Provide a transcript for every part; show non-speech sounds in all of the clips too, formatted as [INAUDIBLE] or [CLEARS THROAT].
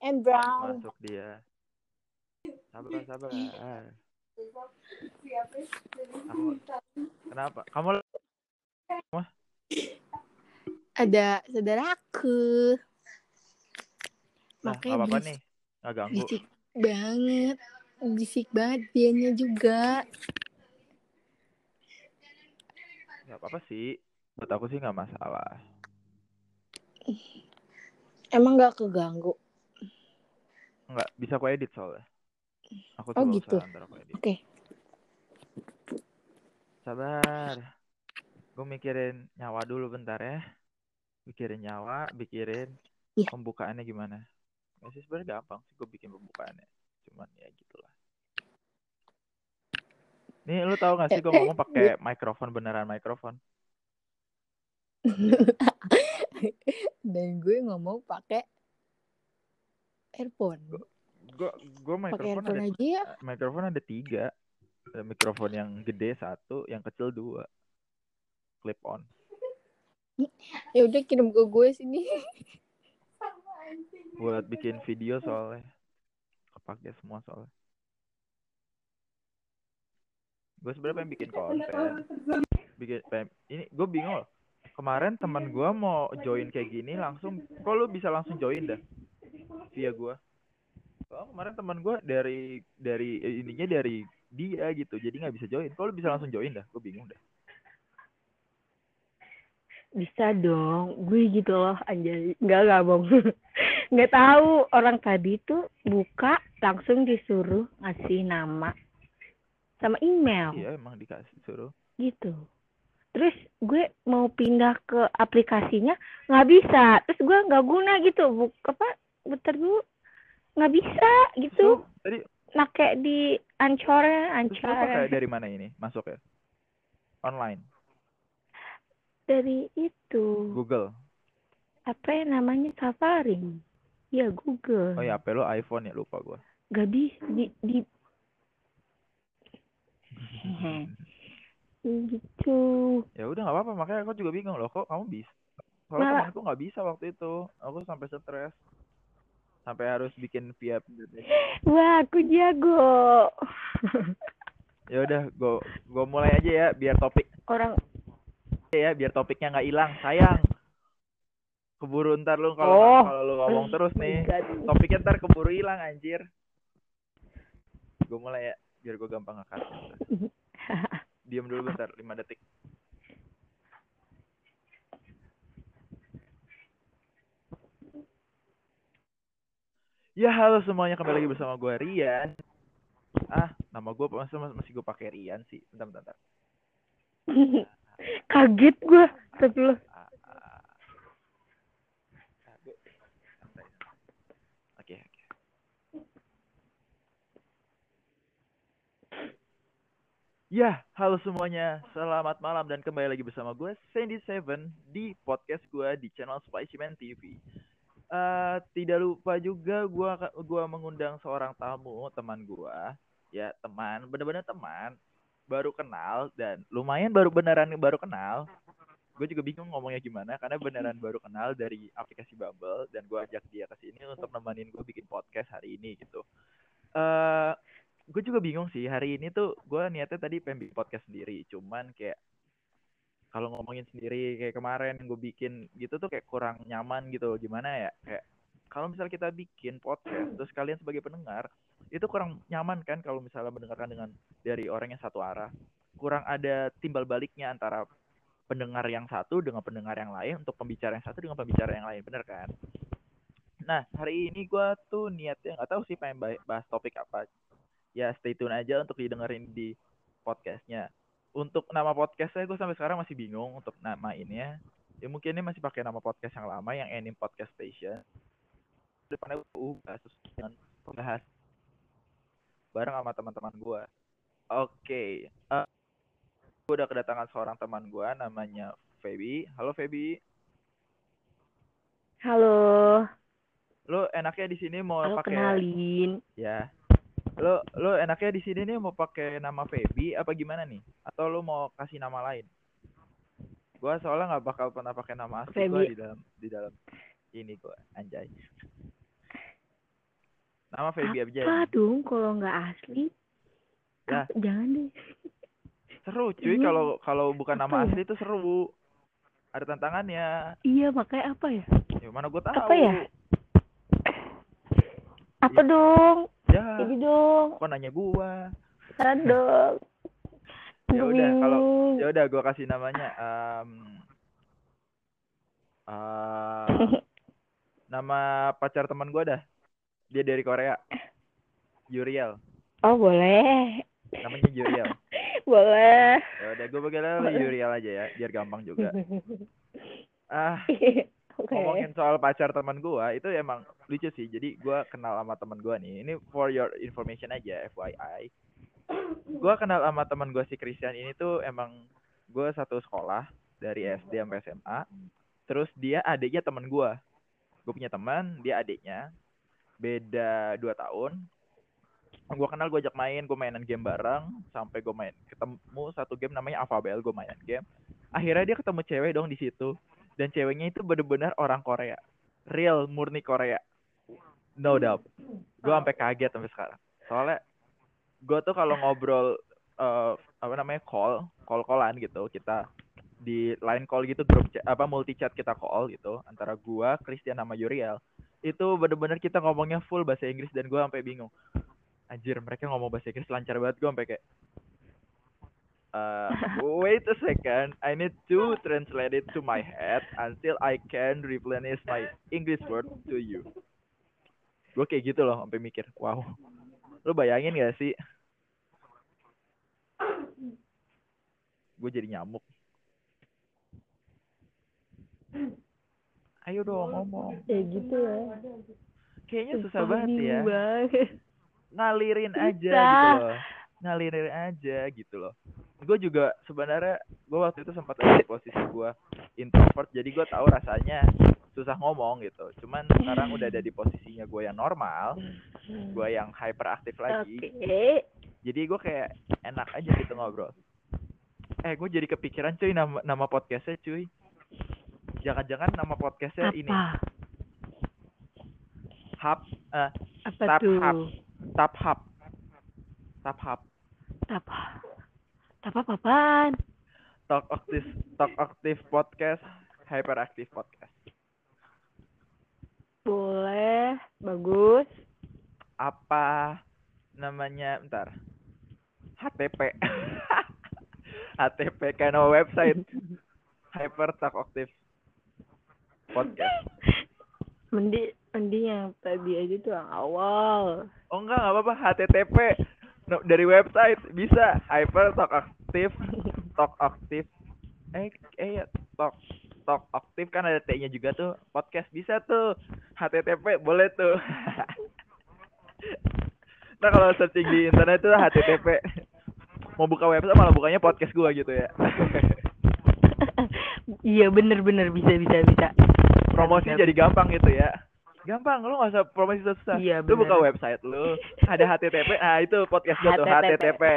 and brown. Masuk dia. Sabar, sabar. Aku, kenapa? Kamu Ada saudaraku. Nah, Makanya apa-apa bis- nih. Nggak ganggu. Bisik banget. Bisik banget dianya juga. Nggak apa-apa sih. Buat aku sih nggak masalah. Emang gak keganggu. Nggak, bisa aku edit soalnya. Aku Oh, gitu. Oke. Sabar. Gue mikirin nyawa dulu bentar ya. Mikirin nyawa, mikirin Iya. pembukaannya gimana. Ya sih sebenarnya gampang sih gue bikin pembukaannya. Cuman ya gitulah. Nih lu tahu gak sih gue ngomong pakai [LAUGHS] mikrofon beneran mikrofon. Dan gue ngomong pakai earphone. Gue gue earphone ada aja ya. mikrofon ada tiga. Ada mikrofon yang gede satu, yang kecil dua. Clip on. [LAUGHS] Ya udah kirim ke gue sini. Buat bikin video soalnya. Kepake semua soalnya. Gue sebenarnya pengen bikin konten. Bikin pengen- ini gue bingung loh. Kemarin teman gue mau join kayak gini langsung, kok lu bisa langsung join dah via gue. Oh, kemarin teman gue dari dari eh, ininya dari dia gitu, jadi nggak bisa join. Lu bisa langsung join dah? Gue bingung dah. Bisa dong, gue gitu loh anjay. Enggak, enggak bohong. Enggak [LAUGHS] tahu orang tadi tuh buka langsung disuruh ngasih nama sama email Iya emang dikasih suruh. gitu. Terus gue mau pindah ke aplikasinya nggak bisa. Terus gue nggak guna gitu. Buk apa? Bentar dulu nggak bisa gitu. Tadi Make di terus lu pakai dari mana ini? Masuk ya? Online, dari itu Google. apa ya namanya Safari. Ya Google. Oh ya, HP lu iPhone ya lupa gue. Gak bisa di, di [LAUGHS] gitu. ya udah nggak apa-apa makanya aku juga bingung loh kok kamu bisa soalnya Malah- temanku nggak bisa waktu itu aku sampai stres sampai harus bikin via Wah, aku jago. [LAUGHS] ya udah gue gue mulai aja ya biar topik Orang ya biar topiknya nggak hilang. Sayang. Keburu ntar lu kalau Oh. kalau lu ngomong terus Oh my nih God. topiknya ntar keburu hilang anjir. Gue mulai ya biar gue gampang ngangkat [LAUGHS] diam dulu bentar 5 detik Ya halo semuanya kembali lagi bersama gue Rian. Ah nama gue masih masih gue pakai Rian sih. Bentar bentar. bentar. [LAUGHS] Kaget gue. Sebelum Ah, ah. Ah, santai. Oke oke. Ya, halo semuanya. Selamat malam dan kembali lagi bersama gue Sandy Seven di podcast gue di channel Spicyman TV. Eh tidak lupa juga gue gua mengundang seorang tamu teman gue, ya teman, bener-bener teman, baru kenal dan lumayan baru beneran baru kenal. Gue juga bingung ngomongnya gimana karena beneran baru kenal dari aplikasi Bumble dan gue ajak dia ke sini untuk nemenin gue bikin podcast hari ini gitu. Eh gue juga bingung sih hari ini tuh gue niatnya tadi pengen bikin podcast sendiri cuman kayak kalau ngomongin sendiri kayak kemarin gue bikin gitu tuh kayak kurang nyaman gitu. Gimana ya? Kayak kalau misalnya kita bikin podcast terus kalian sebagai pendengar itu kurang nyaman kan kalau misalnya mendengarkan dengan dari orang yang satu arah. Kurang ada timbal baliknya antara pendengar yang satu dengan pendengar yang lain untuk pembicara yang satu dengan pembicara yang lain bener kan? Nah hari ini gue tuh niatnya nggak tahu sih pengen ba- bahas topik apa. Ya stay tune aja untuk didengerin di podcastnya. Untuk nama podcastnya gue sampai sekarang masih bingung untuk namainnya. Ya mungkin ini masih pakai nama podcast yang lama yang Anim Podcast Station. Depannya gue ubah terus dengan bahas bareng sama teman-teman gue. Oke, eh, gue udah kedatangan seorang teman gue namanya Feby. Halo Feby, halo, lo enaknya di sini mau halo pakai kenalin. Ya. Lo lo enaknya di sini nih mau pakai nama Feby apa gimana nih? Atau lo mau kasih nama lain? Gua soalnya nggak bakal pernah pakai nama asli gua Feby. di dalam di dalam ini gua anjay. Nama Feby Apa Abjani. dong kalau nggak asli? Ya. Apa- Jangan deh. Seru cuy Iya. kalau kalau bukan Apa nama ya? asli itu seru. Ada tantangannya. Iya makanya apa ya? Ya mana gue tahu. Apa ya? Apa dong? Ya, Jadi dong. kok nanya gua. Saran [LAUGHS] dong. Ya udah, kalau-. Ya udah gua kasih namanya um, uh, [LAUGHS] nama pacar teman gua dah. Dia dari Korea. Yuriel. Oh boleh. Namanya Yuriel. [LAUGHS] boleh. Ya udah gua aja Yuriel aja ya, biar gampang juga. Ah. Ngomongin soal pacar teman gua itu emang lucu sih. Jadi gua kenal sama teman gua nih. Ini for your information aja, FYI. Gua kenal sama teman gua si Christian ini tuh emang gua satu sekolah dari SD sampai SMA. Terus dia adiknya teman gua. Gue punya teman, dia adiknya. Beda dua tahun. Gua kenal, gue ajak main, gue mainan game bareng. Sampai gue main, ketemu satu game namanya Alphabel, gue mainan game. Akhirnya dia ketemu cewek dong di situ dan ceweknya itu bener-bener orang Korea. Real murni Korea. No doubt. Gue sampai kaget sampai sekarang. Soalnya gue tuh kalau ngobrol eh, apa namanya call call callan gitu kita di line call gitu grup chat, apa multi chat kita call gitu antara gua Christian sama Yuriel itu bener-bener kita ngomongnya full bahasa Inggris dan gua sampai bingung. Anjir mereka ngomong bahasa Inggris lancar banget gue sampai kayak uh, wait a second, I need to translate it to my head until I can replenish my English word to you. Gue kayak gitu loh, sampai mikir, wow. Lu bayangin gak sih? Gue jadi nyamuk. Ayo dong ngomong. Ya gitu ya. Kayaknya susah banget ya. banget. Ngalirin aja gitu loh. Ngalirin aja gitu loh. Gue juga sebenarnya gue waktu itu sempat ada di posisi gue introvert, jadi gue tahu rasanya susah ngomong gitu. Cuman sekarang udah ada di posisinya gue yang normal, gue yang hyperaktif lagi. Oke. Jadi gue kayak enak aja gitu ngobrol. Eh, gue jadi kepikiran cuy nama nama podcastnya cuy. Jangan-jangan nama podcastnya Apa? ini Hub, eh, Apa Tap tuh? Hub. Tap Hub, Tap Hub. Apa? Apa apaan? Talk aktif, talk aktif podcast, hyperactive podcast. Boleh, bagus. Apa namanya? Bentar. HTP. HTP [LAUGHS] nama website. Hyper Talk Active Podcast. Mending, mending yang tadi aja tuh yang awal. Oh enggak, enggak apa-apa. HTTP No, dari website bisa Hyper Talk Active Talk Active eh eh ya, Talk Talk Active kan ada T-nya juga tuh. Podcast bisa tuh. HTTP boleh tuh. [LAUGHS] nah kalau searching di internet tuh HTTP mau buka website malah bukanya podcast gua gitu ya. [LAUGHS] iya bener-bener bisa bisa bisa. promosi Bisa, jadi gampang gitu ya gampang lu gak usah promosi susah Iya, lu buka website lu ada HTTP ah itu podcast gua tuh HTTP [LAUGHS]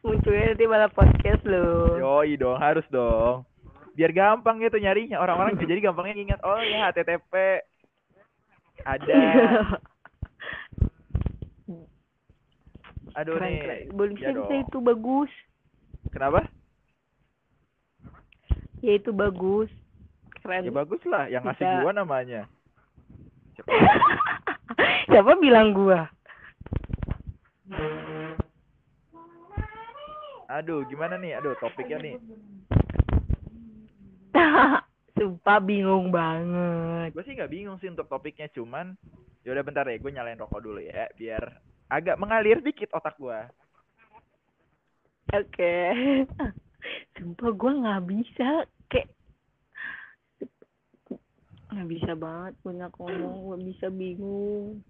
Munculnya nanti malah podcast lo. yoi dong harus dong. Biar gampang gitu nyarinya orang-orang [LAUGHS] jadi gampangnya ingat oh ya HTTP ada. Aduh keren, nih. keren. Boleh bisa ya bisa itu bagus. kenapa? Ya itu bagus. Keren. ya bagus lah yang ngasih Bisa. gua namanya Siapa? [LAUGHS] Siapa bilang gua? aduh gimana nih aduh topiknya nih [LAUGHS] Sumpah bingung banget. gue sih nggak bingung sih untuk topiknya cuman ya udah bentar ya gue nyalain rokok dulu ya biar agak mengalir dikit otak gue Oke. [LAUGHS] Sumpah gua nggak bisa kayak nggak bisa banget banyak ngomong nggak bisa bingung.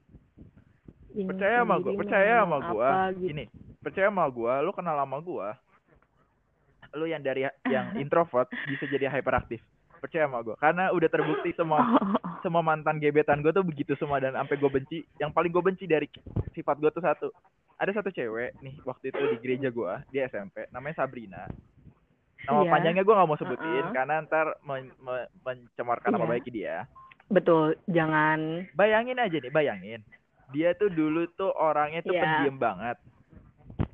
Bingung percaya sama gue percaya sama gue gitu. ini percaya sama gue lu kenal sama gue lu yang dari yang [LAUGHS] introvert bisa jadi hyperaktif percaya sama gue karena udah terbukti semua [LAUGHS] semua mantan gebetan gue tuh begitu semua dan sampai gue benci yang paling gue benci dari sifat gue tuh satu ada satu cewek nih waktu itu di gereja gue di SMP namanya Sabrina nama Iya. panjangnya gue nggak mau sebutin Uh-uh. karena ntar men- me- mencemarkan nama Iya. baik dia. Betul jangan. Bayangin aja nih bayangin. Dia tuh dulu tuh orangnya tuh Iya. pendiam banget.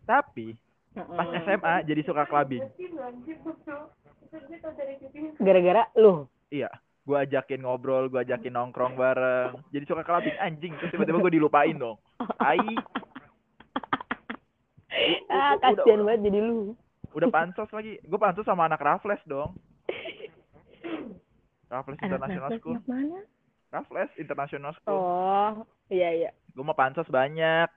Tapi pas Mm-mm. SMA jadi suka clubbing. Gara-gara lu? Iya gue ajakin ngobrol gue ajakin nongkrong bareng. Jadi suka clubbing. Anjing terus tiba-tiba gue dilupain dong. [LAUGHS] Ai. Ah kasihan banget jadi lu udah pansos lagi. Gue pansos sama anak Raffles dong. Raffles anak International Raffles School. mana? Raffles International School. Oh iya iya. Gue mau pansos banyak.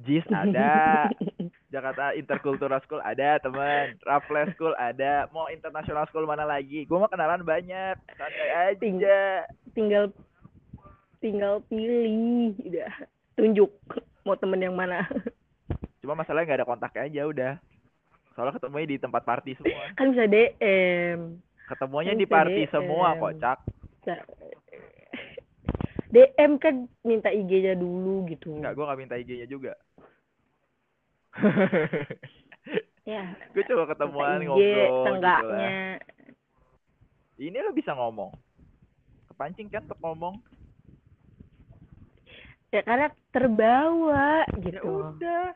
JIS ada. [LAUGHS] Jakarta Intercultural School ada teman. Raffles School ada. Mau International School mana lagi? Gue mau kenalan banyak. Santai Ting- aja tinggal tinggal pilih. Udah. Tunjuk mau temen yang mana. Cuma masalahnya nggak ada kontaknya aja udah soalnya ketemunya di tempat party semua. Kan bisa DM ketemunya Kan di party semua DM. kocak Bisa- DM kan minta IG-nya dulu gitu. Nggak gue nggak minta IG-nya juga. Ya. [LAUGHS] Gue coba ketemuan IG ngobrol gitu lah. ini lo bisa ngomong. Kepancing kan untuk ngomong. Ya karena terbawa ya gitu udah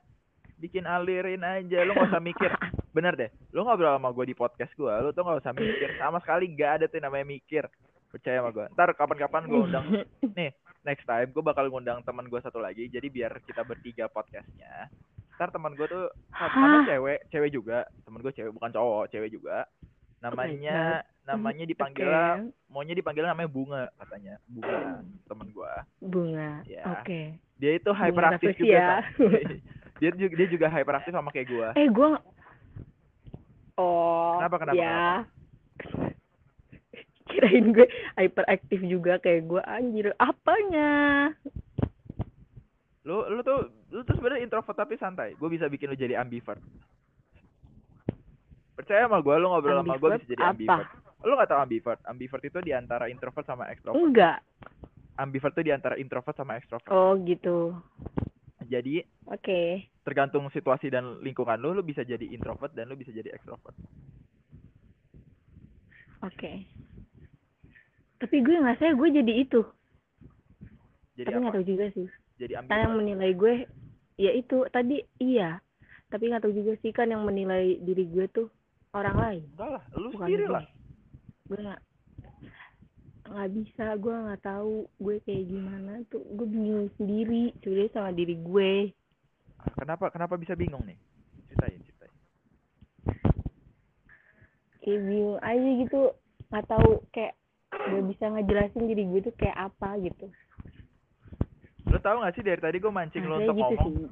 bikin alirin aja. Lo nggak usah mikir. [LAUGHS] Bener deh. Lo ngobrol sama gue di podcast gue lo tuh nggak usah mikir. Sama sekali nggak ada tuh yang namanya mikir. Percaya sama gue ntar kapan-kapan gue undang. [LAUGHS] Nih next time gue bakal ngundang teman gue satu lagi jadi biar kita bertiga podcastnya. Ntar teman gue tuh Hah? cewek cewek juga. Temen gue cewek bukan cowok cewek juga. Namanya namanya dipanggil Oke, maunya dipanggil namanya bunga katanya. Bunga temen gue bunga Ya. oke. Dia itu hyperaktif juga Sa. [LAUGHS] dia juga dia juga hyperaktif sama kayak gue eh gue oh Kenapa, kenapa, ya. [LAUGHS] kirain gue hyperaktif juga kayak gue anjir. Apanya? Lu lu tuh lu tuh sebenarnya introvert tapi santai. Gue bisa bikin lu jadi ambivert. Percaya sama gue lu ngobrol sama gue Ambivert bisa jadi apa? ambivert. Lu gak tau ambivert? Ambivert itu di antara introvert sama extrovert? Enggak. Ambivert itu di antara introvert sama extrovert. Oh gitu. Jadi oke tergantung situasi dan lingkungan lu lu bisa jadi introvert dan lu bisa jadi extrovert. Oke. Tapi gue ngerasa gue jadi itu. Jadi tapi nggak tahu juga sih. Jadi kan yang menilai gue ya itu tadi iya. Tapi nggak tahu juga sih kan yang menilai diri gue tuh orang lain. Enggak lah lu bukan sendiri gue. lah. Gue nggak nggak bisa gue nggak tahu gue kayak gimana tuh. Gue bingung sendiri sebenarnya sama diri gue kenapa kenapa bisa bingung nih? Ceritain ceritain. Kayak bingung aja gitu. Nggak tahu kayak gak bisa ngejelasin diri gue tuh kayak apa gitu. Lu tahu gak sih dari tadi gue mancing Rasanya untuk gitu ngomong? sih.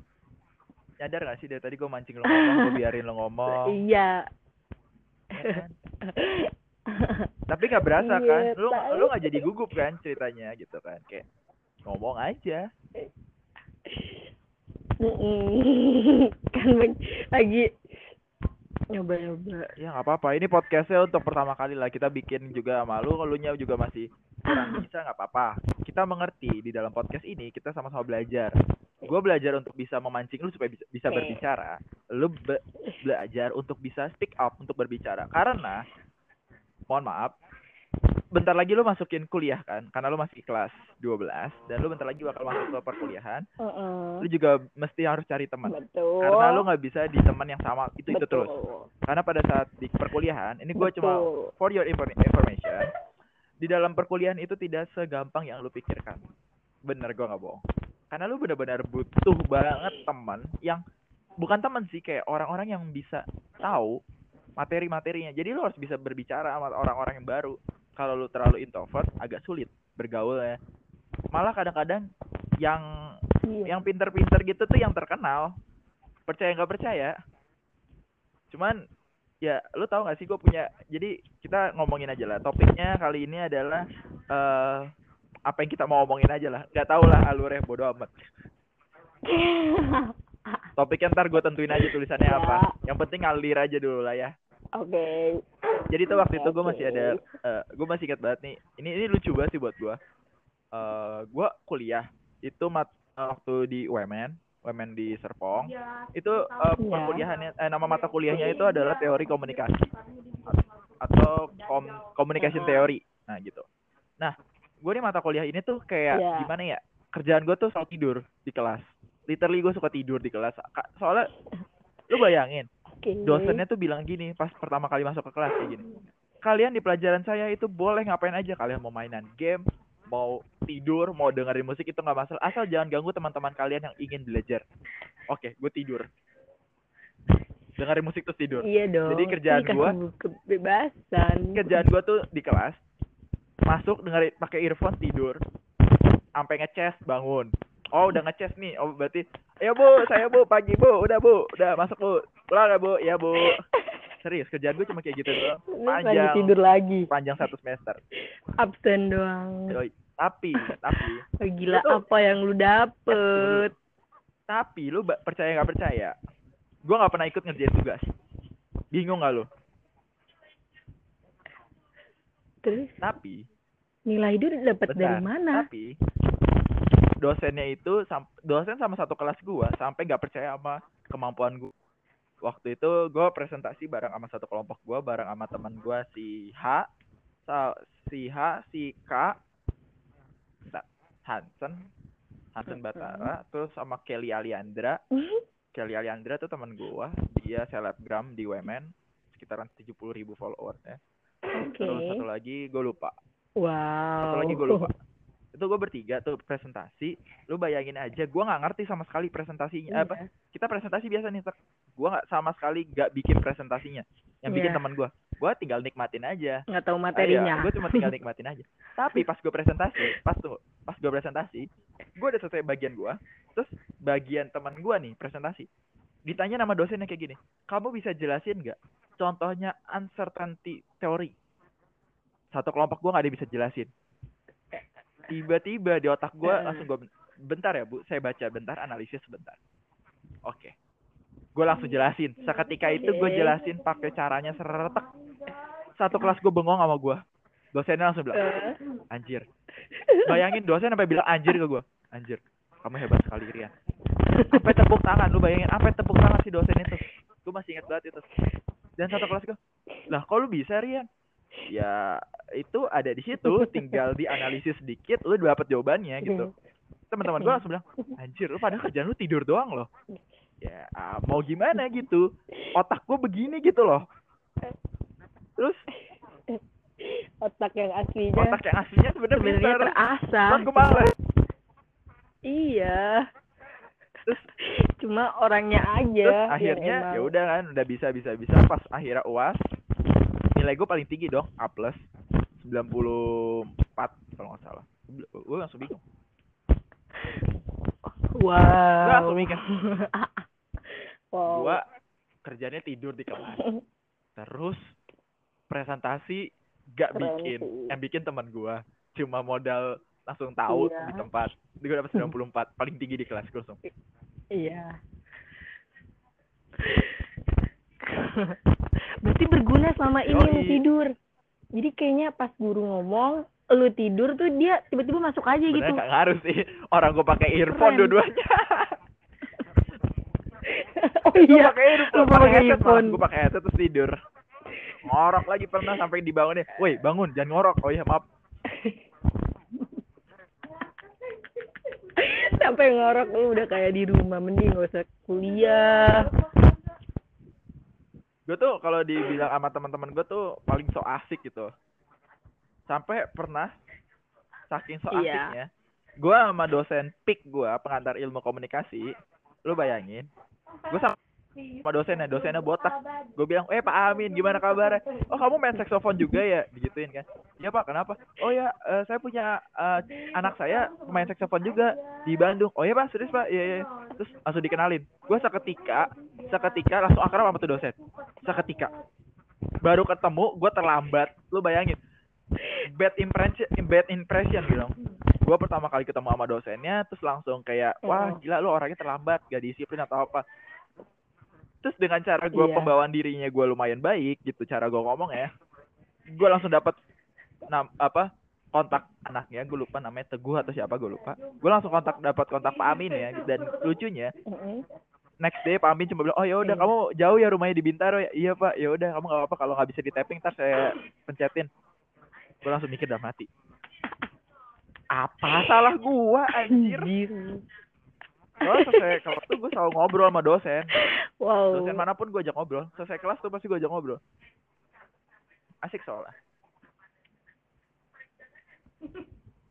Nyadar gak sih dari tadi gue mancing lu ngomong gue biarin lu ngomong? Iya. Ya kan? tapi nggak berasa Iya, kan? Tahu. lu nggak jadi gugup kan ceritanya gitu kan? Kayak ngomong aja. [LAUGHS] kan lagi- nyoba-nyoba. Ya nggak apa-apa. Ini podcastnya untuk pertama kali lah kita bikin juga malu kalau nya juga masih kurang [LAUGHS] bisa nggak apa-apa. Kita mengerti di dalam podcast ini kita sama-sama belajar. Gue belajar untuk bisa memancing lu supaya bisa, bisa Oke. berbicara. Lu be- belajar untuk bisa speak up untuk berbicara. Karena mohon maaf bentar lagi lu masukin kuliah kan karena lu masih kelas 12 dan lu bentar lagi bakal masuk ke perkuliahan. Heeh. lu juga mesti harus cari teman. Karena lu nggak bisa di teman yang sama itu itu Betul. terus karena pada saat di perkuliahan ini gue cuma for your infor- information di dalam perkuliahan itu tidak segampang yang lu pikirkan. Bener gue nggak bohong. Karena lu benar-benar butuh banget teman yang bukan teman sih kayak orang-orang yang bisa tahu materi-materinya. Jadi lu harus bisa berbicara sama orang-orang yang baru kalau lu terlalu introvert agak sulit bergaulnya. Malah kadang-kadang yang Iya. yang pinter-pinter gitu tuh yang terkenal. Percaya nggak percaya. Cuman ya lu tahu nggak sih gue punya jadi kita ngomongin aja lah. Topiknya kali ini adalah eh apa yang kita mau ngomongin aja lah. Nggak tahu lah alurnya bodo amat. [LAUGHS] Topiknya ntar gue tentuin aja tulisannya Ya. apa yang penting ngalir aja dulu lah ya Oke. jadi tuh waktu itu gue masih ada gue masih ingat banget nih. Ini ini lucu banget sih buat gue eh gue kuliah itu mat eh, waktu di UMN UMN di Serpong. Itu eh, Iya. perkuliahannya eh, nama mata kuliahnya itu adalah teori komunikasi. Atau kom communication theory. Nah gitu. Nah gue nih mata kuliah ini tuh kayak Iya. gimana ya? Kerjaan gue tuh selalu tidur di kelas. Literally gue suka tidur di kelas. Soalnya lu bayangin Oke. dosennya tuh bilang gini pas pertama kali masuk ke kelas kayak gini. Kalian di pelajaran saya itu boleh ngapain aja. Kalian mau mainan game mau tidur mau dengerin musik itu nggak masalah. Asal jangan ganggu teman-teman kalian yang ingin belajar. Oke gue tidur. Dengerin musik terus tidur. Iya dong. Jadi kerjaan Dikasih gua- kebebasan. kerjaan gue tuh di kelas. Masuk dengerin pakai earphone tidur. Sampai ngeces bangun. Oh udah ngeces nih. Oh berarti ya bu saya bu pagi bu. Udah bu. Udah masuk bu pulang ya bu. Ya bu. [LAUGHS] Serius kerjaan gue cuma kayak gitu doang. Lu lagi panjang. tidur lagi. panjang satu semester. Absen doang. Tapi tapi. Oh, gila Lu apa yang lu dapet? tapi lu percaya nggak percaya? Gue nggak pernah ikut ngerjain tugas. Bingung nggak lu? Terus? Tapi. Nilai itu dapat dari mana? Tapi dosennya itu dosen sama satu kelas gua sampai nggak percaya sama kemampuan gua. Waktu itu gua presentasi bareng sama satu kelompok gua bareng sama teman gua si H, si H, si K, Hansen, Hansen Batara, terus sama Kelly Aliandra. Kelly Aliandra tuh teman gua, dia selebgram di Women, sekitaran 70.000 ribu followersnya. Oke. Terus satu lagi gue lupa, Wow. satu lagi gue lupa itu gue bertiga tuh presentasi. Lu bayangin aja gue nggak ngerti sama sekali presentasinya Iya. apa kita presentasi biasa nih gue nggak sama sekali nggak bikin presentasinya. Yang bikin Iya. teman gue gue tinggal nikmatin aja. Nggak tahu materinya. gue cuma tinggal nikmatin aja. Tapi pas gue presentasi pas tuh pas gue presentasi gue udah selesai bagian gue terus bagian teman gue nih presentasi ditanya nama dosennya kayak gini kamu bisa jelasin nggak contohnya uncertainty teori satu kelompok gue nggak ada yang bisa jelasin tiba-tiba di otak gue Eh. langsung gue bentar ya bu. Saya baca bentar analisis sebentar. Oke. Gue langsung jelasin. Seketika itu gue jelasin pakai caranya seretek satu kelas gue bengong sama gue dosennya langsung bilang Eh, anjir. Bayangin dosen sampai bilang anjir ke gue anjir kamu hebat sekali Rian. Sampai tepuk tangan lu bayangin sampai tepuk tangan si dosen itu? Gue masih ingat banget itu. Dan satu kelas gue lah kok lu bisa Rian ya itu ada di situ [LAUGHS] tinggal dianalisis sedikit lu dapat jawabannya gitu. Teman-teman gue langsung bilang anjir lu pada kerjaan lu tidur doang loh. Ya ah, mau gimana gitu? Otak gue begini gitu loh. Terus? Otak yang aslinya. Otak yang aslinya sebenarnya terasah. cuman gue males Iya. terus? Cuma orangnya aja. terus akhirnya emang- ya udah kan udah bisa bisa bisa. Pas akhirnya uas nilai gue paling tinggi dong A plus 94 kalau nggak salah gue langsung bingung Wow. Gua langsung mikir. [LAUGHS] wow. gue kerjanya tidur di kelas terus presentasi gak Keren bikin sih. yang bikin teman gue cuma modal langsung tahu Iya. di tempat gue dapat 94 paling tinggi di kelas gue langsung Iya. Berarti berguna selama ini Yoi. tidur. Jadi kayaknya pas guru ngomong, lu tidur tuh dia tiba-tiba masuk aja gitu. sebenarnya gak ngaruh sih orang gue pakai earphone dua-duanya [LAUGHS] oh gue iya. pakai earphone pakai earphone. gue pakai headset terus tidur ngorok lagi pernah sampai dibangunin woi bangun jangan ngorok oh iya maaf [LAUGHS] Sampai ngorok lu udah kayak di rumah mending gak usah kuliah. Gue tuh kalau dibilang sama teman-teman gue tuh paling so asik gitu sampai pernah saking so Iya. asiknya gue sama dosen pik gue pengantar ilmu komunikasi lu bayangin gue sama sama dosennya dosennya botak. Gue bilang eh pak Amin gimana kabarnya? Oh kamu main saksofon juga ya? Digituin kan. Iya pak kenapa? Oh ya eh, saya punya eh, anak saya main saksofon juga di Bandung. Oh iya pak serius pak? Iya iya. Terus langsung dikenalin. Gue seketika seketika langsung akrab sama tuh dosen. Seketika. Baru ketemu gue terlambat. Lu bayangin. Bad impression bad impression gitu. Gue pertama kali ketemu sama dosennya terus langsung kayak wah Oh. gila lu orangnya terlambat gak disiplin atau apa terus dengan cara gue Iya. pembawaan dirinya gue lumayan baik gitu cara gue ngomong ya gue langsung dapat nam apa kontak anaknya gue lupa namanya teguh atau siapa gue lupa. Gue langsung kontak dapat kontak Pak Amin ya dan lucunya next day Pak Amin cuma bilang oh ya udah Hmm. kamu jauh ya rumahnya di Bintaro ya? Iya Pak. Ya udah kamu nggak apa-apa kalau nggak bisa di tapping ntar saya pencetin. Gue langsung mikir dalam hati apa salah gua Anjir. Soalnya selesai kelas tuh gue selalu ngobrol sama dosen. Wow. dosen mana pun gue ajak ngobrol. Selesai kelas tuh pasti gue ajak ngobrol. Asik soalnya.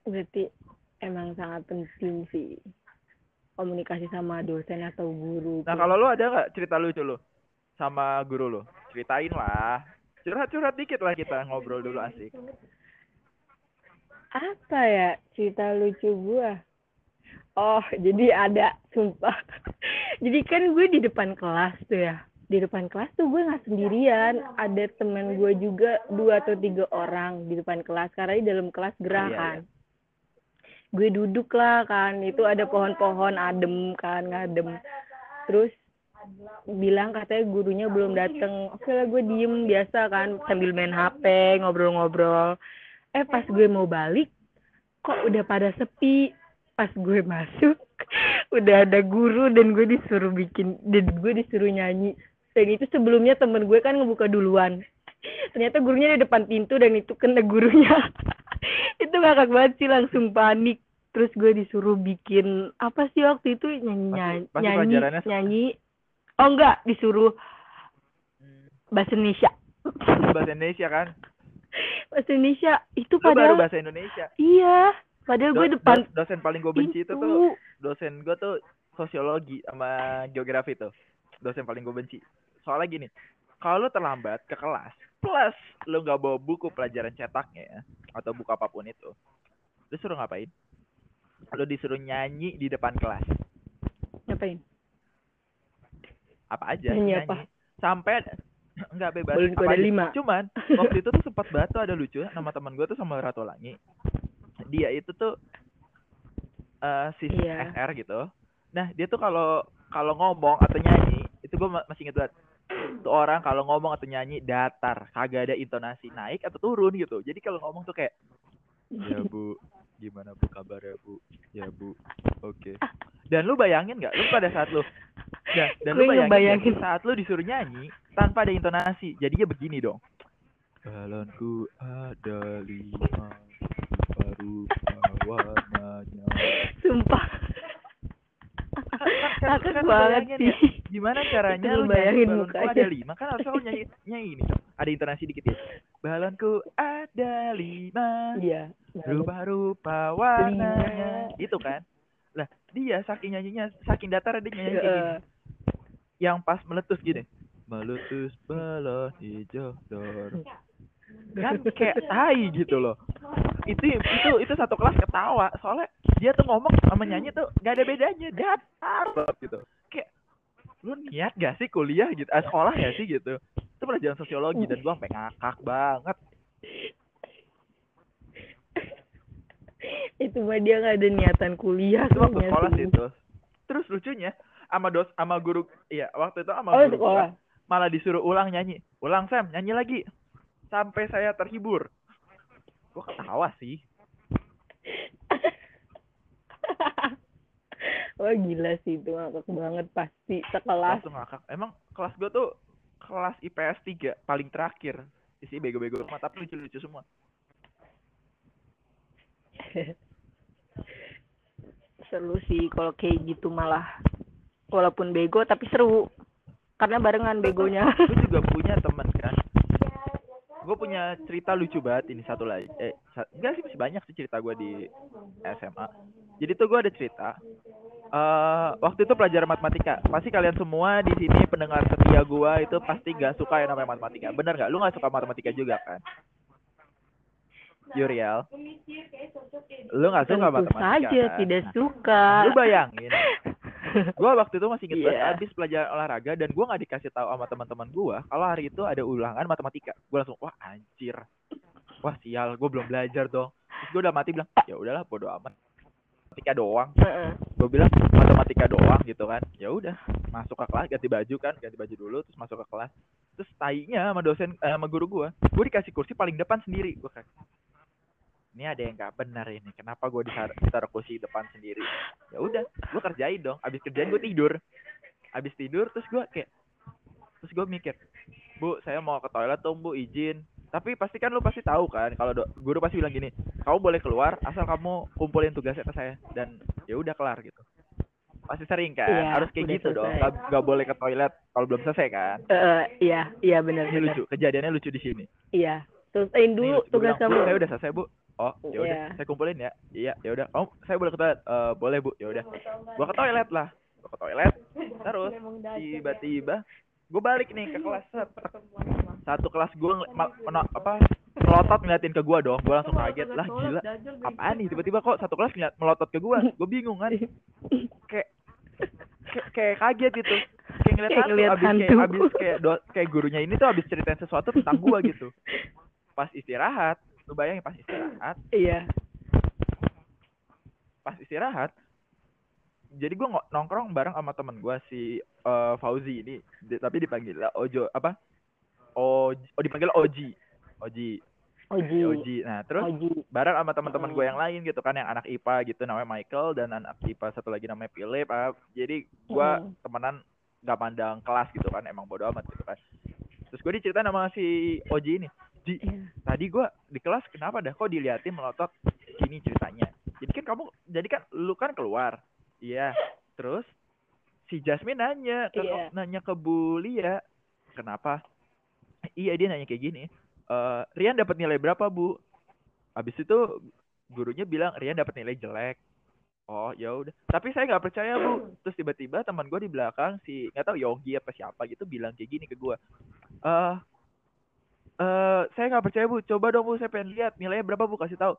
Berarti emang sangat penting sih komunikasi sama dosen atau guru. nah kalau lu ada nggak cerita lucu lu sama guru lu? Ceritain lah. Curhat curhat dikit lah kita ngobrol dulu asik. Apa ya cerita lucu gua? Oh, jadi ada, sumpah. [LAUGHS] jadi kan gue di depan kelas tuh ya. Di depan kelas tuh gue nggak sendirian. Ada teman gue juga dua atau tiga orang di depan kelas. Karena di dalam kelas gerah Iya, kan. Gue duduk lah kan. Itu ada pohon-pohon adem kan, ngadem. Terus bilang katanya gurunya belum dateng. Oke lah gue diem biasa kan sambil main HP, ngobrol-ngobrol. Eh pas gue mau balik, kok udah pada sepi. Pas gue masuk, [LAUGHS] udah ada guru dan gue disuruh bikin, dan gue disuruh nyanyi. Dan itu sebelumnya temen gue kan ngebuka duluan. [LAUGHS] Ternyata gurunya di depan pintu dan itu kena gurunya. [LAUGHS] itu ngakak banget sih langsung panik. Terus gue disuruh bikin apa sih waktu itu nyanyi nyanyi Pasti- nyanyi, nyanyi. Oh enggak, disuruh bahasa Indonesia. bahasa Indonesia kan bahasa Indonesia itu lu baru bahasa Indonesia iya padahal gue depan do- dosen paling gue benci itu tuh dosen gue tuh sosiologi sama geografi tuh. Dosen paling gue benci. Soalnya gini kalau lu terlambat ke kelas plus lu nggak bawa buku pelajaran cetaknya ya, atau buku apa pun itu lu suruh ngapain? Lu disuruh nyanyi di depan kelas. Ngapain? Apa aja Nyanyi nyanyi. apa? sampai [CLEARS THROAT] nggak bebas ada lima. cuman waktu itu tuh sempat batu ada lucu nama teman gue tuh sama Ratu Langi dia itu tuh eh sis Iya. SR gitu. Nah dia tuh kalau kalau ngomong atau nyanyi itu gue masih inget banget. Tuh orang kalau ngomong atau nyanyi datar kagak ada intonasi naik atau turun gitu. Jadi kalau ngomong tuh kayak ya bu gimana bu kabar ya bu? Ya bu oke. Dan lu bayangin nggak? Lu pada saat lu dan, dan lu bayangin, ngebayangin. sih, saat lu disuruh nyanyi tanpa ada intonasi jadinya begini dong. Balonku ada lima rupa warnanya sumpah. Kan- Ngakak kan banget bayangin sih. ya, gimana caranya lu bayangin nyanyi balonku mukanya. ada lima? Kan harusnya lu nyanyi nyanyi ini ada intonasi dikit ya. Balonku ada lima. Iya rupa-rupa warnanya. Itu kan? Lah dia saking nyanyinya saking datar dia nyanyi kayak gini. Heeh. yang pas meletus gini. Meletus balon hijau dor kan kayak tai gitu loh itu itu itu satu kelas ketawa. Soalnya dia tuh ngomong sama nyanyi tuh gak ada bedanya. Datar banget gitu. Kayak lu niat gak sih kuliah gitu? Eh, sekolah gak sih gitu. Itu pelajaran sosiologi dan gua sampai ngakak banget. Itu mah dia nggak ada niatan kuliah itu waktu sekolah sih. itu. Terus lucunya sama dos sama guru iya waktu itu sama oh guru sekolah. malah disuruh ulang nyanyi. Ulang Sam nyanyi lagi. Sampai saya terhibur gua ketawa sih. [LAUGHS] Wah gila sih itu ngakak banget pasti sekelas. langsung ngakak. Emang kelas gua tuh kelas IPS 3 paling terakhir. Isi bego-bego semua tapi lucu-lucu semua. [LAUGHS] Seru sih kalau kayak gitu malah. Walaupun bego tapi seru. Karena barengan begonya. gue juga punya temen kan gue punya cerita lucu banget ini satu lagi. Eh sa- enggak sih masih banyak sih cerita gue di SMA jadi tuh gue ada cerita eh waktu itu pelajaran matematika. Pasti kalian semua di sini pendengar setia gue itu pasti gak suka yang namanya matematika. Bener gak lu gak suka matematika juga kan? Yuriel. Lu gak suka Tentu matematika saja kan? tidak Nah, suka. lu bayangin gua waktu itu masih inget banget Iya. habis pelajaran olahraga dan gua nggak dikasih tahu sama teman-teman gua kalau hari itu ada ulangan matematika. Gua langsung wah anjir. Wah sial gua belum belajar dong. Terus gua udah mati bilang ya udahlah bodo amat. Matematika doang. Gua bilang matematika doang gitu kan. Ya udah masuk ke kelas ganti baju kan ganti baju dulu terus masuk ke kelas. Terus tainya sama dosen eh, sama guru gua gua dikasih kursi paling depan sendiri. Gua kayak ini ada yang nggak benar ini. Kenapa gua ditaruh, ditaruh kursi depan sendiri? Ya udah gua kerjain dong. Abis kerjain gua tidur. Abis tidur terus gua kayak terus gua mikir bu saya mau ke toilet dong bu izin. Tapi pasti kan lu pasti tahu kan kalau guru pasti bilang gini kamu boleh keluar asal kamu kumpulin tugasnya ke saya. Dan ya udah kelar gitu. Pasti sering kan Iya, harus kayak gitu dong. selesai. nggak nggak boleh ke toilet kalau belum selesai kan? Eh, iya, iya benar lucu kejadiannya lucu di sini. Iya. Selesaiin dulu tugas bilang, "Bu, kamu. saya udah selesai bu oh ya udah Iya. saya kumpulin ya. Iya ya udah. Oh saya boleh ke toilet? Eh, boleh bu. Ya udah. Gua ke toilet lah. Gua ke toilet. Terus tiba-tiba gua balik nih ke kelas. Satu kelas gua apa melotot ngeliatin ke gua dong. Gua langsung kaget lah gila. apaan nih tiba-tiba kok satu kelas ngeliat melotot ke gua? Gua bingung kan. Kayak kayak, kaget gitu. Kayak ngeliat Kayak hantu ngeliat abis kayak abis kayak do- kayak gurunya ini tuh abis ceritain sesuatu tentang gua gitu. Pas istirahat lu bayangin pas istirahat Iya. pas istirahat jadi ngo- nongkrong bareng sama temen gua si eh, Fauzi ini Di- tapi dipanggil Ojo apa oh oh dipanggil Oji Oji Oji. Oji nah terus Oji. bareng sama teman-teman gue yang lain gitu kan yang anak IPA gitu namanya Michael dan anak IPA satu lagi namanya Philip ah. jadi gua Hmm. temenan nggak pandang kelas gitu kan emang bodo amat gitu kan terus gue diceritain sama si Oji ini Ji Iya. tadi gua di kelas kenapa dah kok diliatin melotot gini ceritanya? Jadi kan kamu jadi kan lu kan keluar. Iya. Terus si Jasmine nanya ke Iya. nanya ke Bu Lia kenapa? Iya dia nanya kayak gini eh Rian dapat nilai berapa bu? Habis itu gurunya bilang Rian dapat nilai jelek. Oh ya udah. Tapi saya nggak percaya bu. Terus tiba-tiba teman gue di belakang si nggak tahu Yogi apa siapa gitu bilang kayak gini ke gue eh eh saya nggak percaya bu. Coba dong bu saya pengen lihat nilainya berapa bu. Kasih tahu.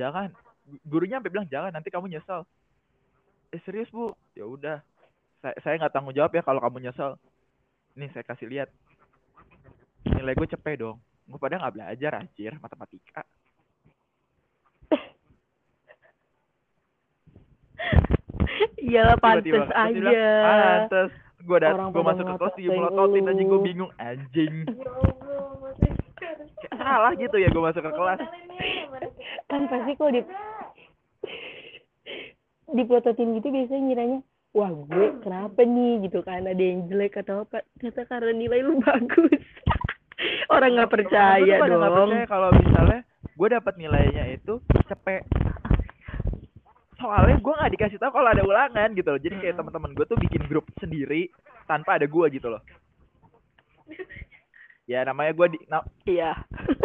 Jangan. Gu- gurunya sampai bilang jangan nanti kamu nyesel. Eh serius bu? Ya udah. Saya saya nggak tanggung jawab ya kalau kamu nyesel. Nih saya kasih lihat. Nilai gue cepet dong. Gue pada nggak belajar anjir matematika. Iyalah bilang, aja. pantes gue dat gue masuk ke kelas dia melototin aja gue bingung anjing. [LAUGHS] Kayak salah gitu ya gue masuk ke kelas. Kan pasti kalau di di plototin gitu biasanya ngiranya wah gue kenapa nih? Gitu kan ada yang jelek atau apa. Ternyata karena nilai lu [LAUGHS] bagus. Orang nggak percaya dong percaya kalau misalnya gue dapat nilainya itu cepet soalnya gue nggak dikasih tahu kalau ada ulangan gitu loh. Jadi kayak Hmm. teman-teman gue tuh bikin grup sendiri tanpa ada gue gitu loh. [LAUGHS] Ya namanya gue di na- iya.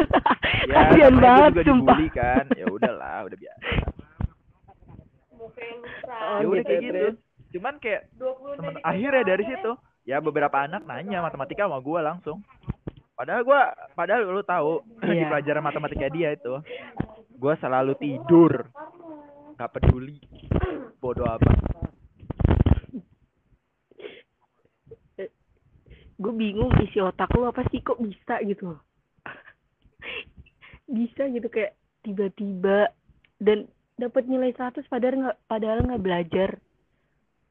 [LAUGHS] Ya kasian namanya banget gue juga sumpah. dibully kan. Ya udahlah udah biasa. Oh, ya udah gitu, kayak gitu. cuman kayak temen akhirnya dari situ ya beberapa anak nanya matematika sama gue langsung. Padahal gue padahal lu tahu di Iya. pelajaran matematika dia itu gue selalu tidur nggak peduli. Bodoh apa gue bingung isi otak lu apa sih kok bisa gitu? Bisa gitu kayak tiba-tiba dan dapat nilai 100 padahal nggak padahal nggak belajar.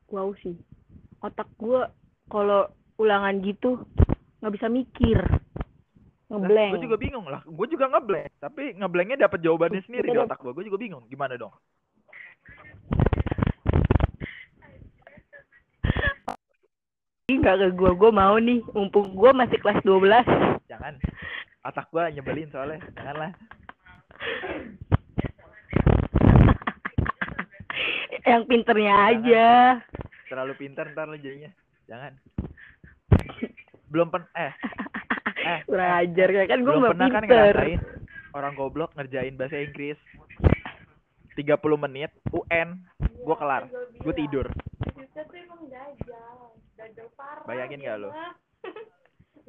Wow sih. Otak gue kalau ulangan gitu nggak bisa mikir. Ngeblank gue juga bingung lah. Gue juga ngeblank tapi ngeblanknya dapat jawabannya sendiri di otak gue gue juga bingung gimana dong nggak ke gue gue mau nih. Mumpung gue masih kelas 12 jangan. Otak gue nyebelin soalnya. Janganlah. [LAUGHS] Yang pinternya Jangan. aja. terlalu pintar ntar lo jadinya. Jangan. Belum pen eh. Eh [LAUGHS] kurang eh, ajar ya kan gue belum pernah kan ngerasain orang goblok ngerjain bahasa Inggris. 30 menit UN gue kelar. Gue tidur bayangin gak lo? [LAUGHS]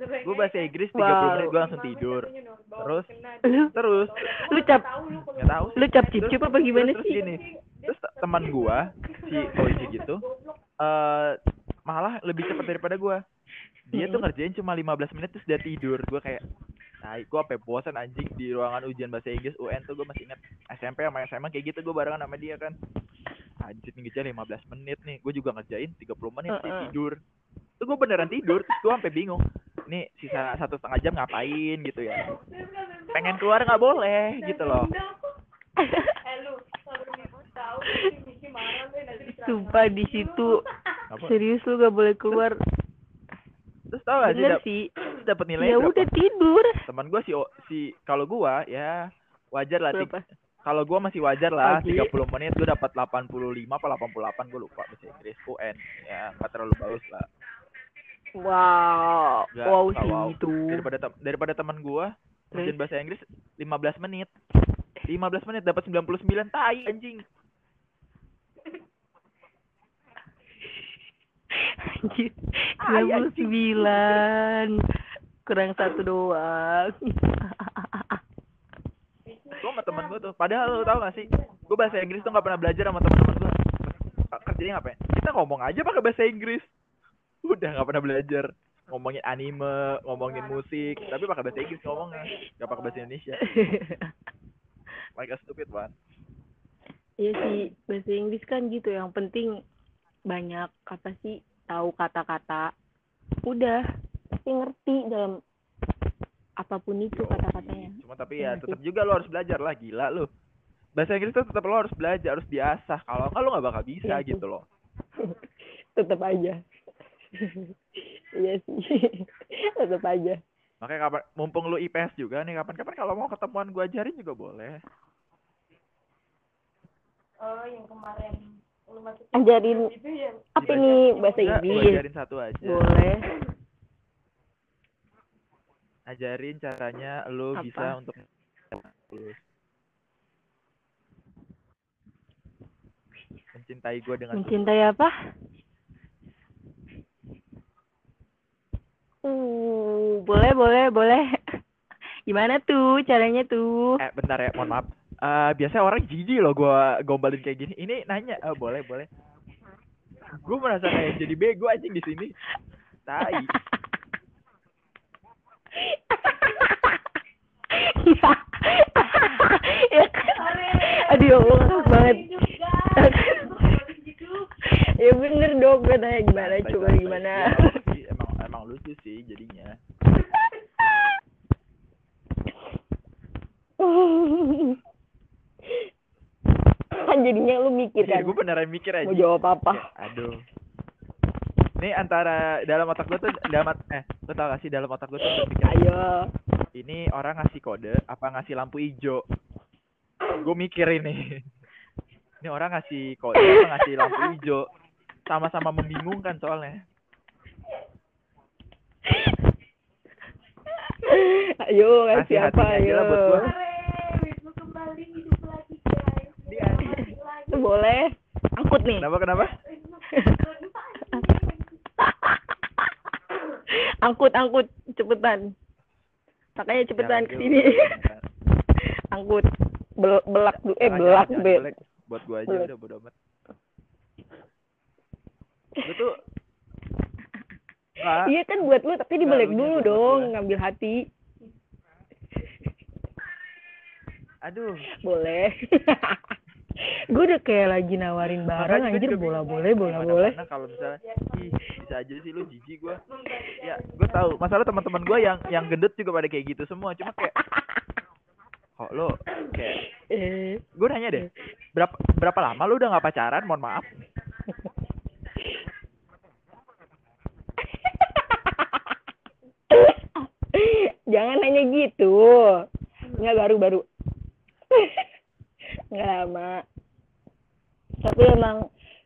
Gue bahasa Inggris 30 Wow. menit gue langsung tidur. terus? lu terus? Lu cap nggak tahu sih. lu cap cip Terus- cip apa gimana terus sih? gini terus te- teman gua si Oji gitu eh malah lebih cepat daripada gua. Dia tuh ngerjain cuma 15 menit terus dia tidur. Gua kayak nah gua sampai bosan anjing di ruangan ujian bahasa Inggris UN tuh gua masih ingat SMP sama SMA kayak gitu gua barengan sama dia kan. Anjir nih ngerjain 15 menit nih. Gua juga ngerjain 30 menit dia Heeh. tidur tuh gua beneran tidur terus gua sampai bingung nih sisa satu setengah jam ngapain? Gitu ya. Pengen keluar nggak boleh gitu loh. Sumpah di situ serius lu gak boleh keluar. Terus tau gak sih dap- sih. terus dapet ya berapa? udah tidur. Teman gue si masih kalau gua ya wajar lah. Kalau gua masih wajar lah, Pagi. 30 menit gua dapat 85 apa 88 gua lupa bahasa Inggris UN. Ya, nggak terlalu bagus lah. Wow, wow sih wow. itu. Daripada tem- daripada teman gua ujian bahasa Inggris 15 menit. 15 menit dapat 99 tai anjing. Anjir, Ay, anjing. 99 kurang satu doang. Gua sama temen gua tuh. Padahal lu tau gak sih? Gua bahasa Inggris tuh nggak pernah belajar sama temen-temen gua. Kerjanya ngapain? Kita ngomong aja pakai bahasa Inggris. Udah nggak pernah belajar. Ngomongin anime, ngomongin musik, tapi pakai bahasa Inggris ngomongnya, nggak pakai bahasa Indonesia. [LAUGHS] Like a stupid one. Iya sih, bahasa Inggris kan gitu. Yang penting banyak apa sih tahu kata-kata. Udah, pasti ngerti dalam apa pun itu kata-katanya. Cuma tapi ya Iya tetap juga lo harus belajar lah, gila lu. Bahasa Inggris tuh tetap lo harus belajar, harus diasah. Kalau enggak lo nggak bakal bisa Iya gitu loh. [LAUGHS] Tetap aja. [LAUGHS] iya sih, tetap aja. Makanya kapan mumpung lu IPS juga nih kapan-kapan kalau mau ketemuan gua ajarin juga boleh. Oh, yang kemarin lu masuk Ajarin itu ya. apa nih bahasa Inggris? ajarin satu aja. Boleh. Ajarin caranya lu Apa? bisa untuk. Mencintai gua dengan Mencintai apa? Uh, boleh, boleh, boleh. [LAUGHS] Gimana tuh caranya tuh? Eh, bentar ya, mohon maaf. Eh, biasanya orang jijik loh gua gombalin kayak gini. Ini nanya, eh, boleh, boleh. Gue merasa kayak jadi bego anjing di sini. Tai. [LAUGHS] Aduh, ya Allah, banget. ya bener dong, gue nanya gimana, coba gimana. Ya, emang lucu sih jadinya. kan jadinya lu mikir Iya, kan, gue beneran mikir aja. mau jawab apa. Kayak, aduh. Ini antara dalam otak gue tuh dalam eh lo tau gak sih dalam otak gue tuh mikir Ayo. ini orang ngasih kode apa ngasih lampu hijau. Gue mikir ini. Ini orang ngasih kode apa ngasih lampu hijau. Sama-sama membingungkan soalnya. [LAUGHS] ayo kasih Kasih apa ayo lah buat gua. Wisnu kembali hidup lagi guys. Lagi. boleh angkut nih Kenapa kenapa? [LAUGHS] angkut angkut cepetan makanya cepetan ke sini [LAUGHS] angkut Bel- belak du- eh Jangan, belak jangan, be. Buat gua aja Belak. udah bodo amat. Gue tuh iya kan buat lu tapi dibalik lu dulu dong ngambil hati. Aduh. boleh. [LAUGHS] Gue udah kayak lagi nawarin barang Makanya anjir bola boleh bola boleh. kalau misalnya ih bisa aja sih lu jijik gua. Ya gue tahu masalah teman-teman gua yang yang gendut juga pada kayak gitu semua cuma kayak [LAUGHS] kok lo kayak eh. Gue nanya deh berapa berapa lama lu udah nggak pacaran? Mohon maaf [LAUGHS] jangan nanya gitu. Nggak baru baru [LAUGHS] nggak lama. Tapi emang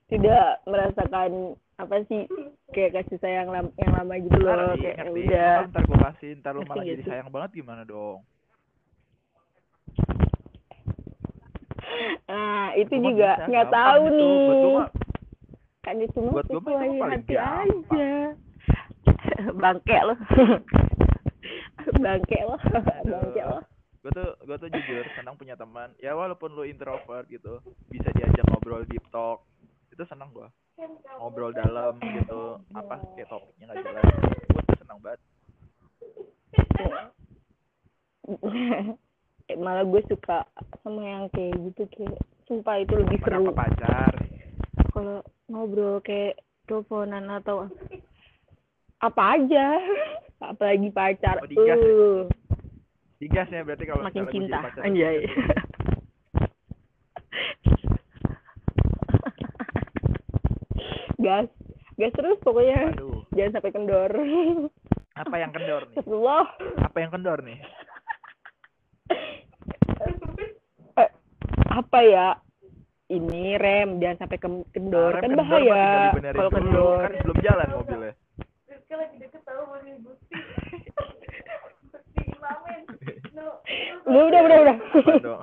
tidak merasakan apa sih kayak kasih sayang lam yang lama gitu loh ngerti kayak ngerti. udah. Ntar gue kasih ntar lu malah jadi gitu. sayang banget gimana dong? Nah [LAUGHS] itu Gua mah juga nggak tahu itu. nih. Buat gua mah kan itu mah gua mah itu sesuai mah paling hati gampang. aja. [LAUGHS] Bangke lo bangke lo [LAUGHS] bangke lo gue tuh gue tuh jujur senang punya teman. Ya walaupun lu introvert gitu bisa diajak ngobrol deep talk itu senang gua. Ngobrol dalam gitu apa kayak topiknya nggak jelas. Gue tuh senang banget. [LAUGHS] Eh, malah gue suka sama yang kayak gitu kayak sumpah itu lebih seru. kenapa pacar. Kalau ngobrol kayak teleponan atau apa aja [LAUGHS] apalagi pacar. Oh, digas, uh. ya. digas ya berarti kalau makin cinta. anjay. Gas. Gas terus pokoknya. Aduh. jangan sampai kendor. Apa yang kendor nih? Apa yang kendor nih? Eh, apa ya? Ini rem jangan sampai kendor. Nah, kan kendor bahaya. kalau kan kendor. kan belum jalan mobilnya udah udah udah udah?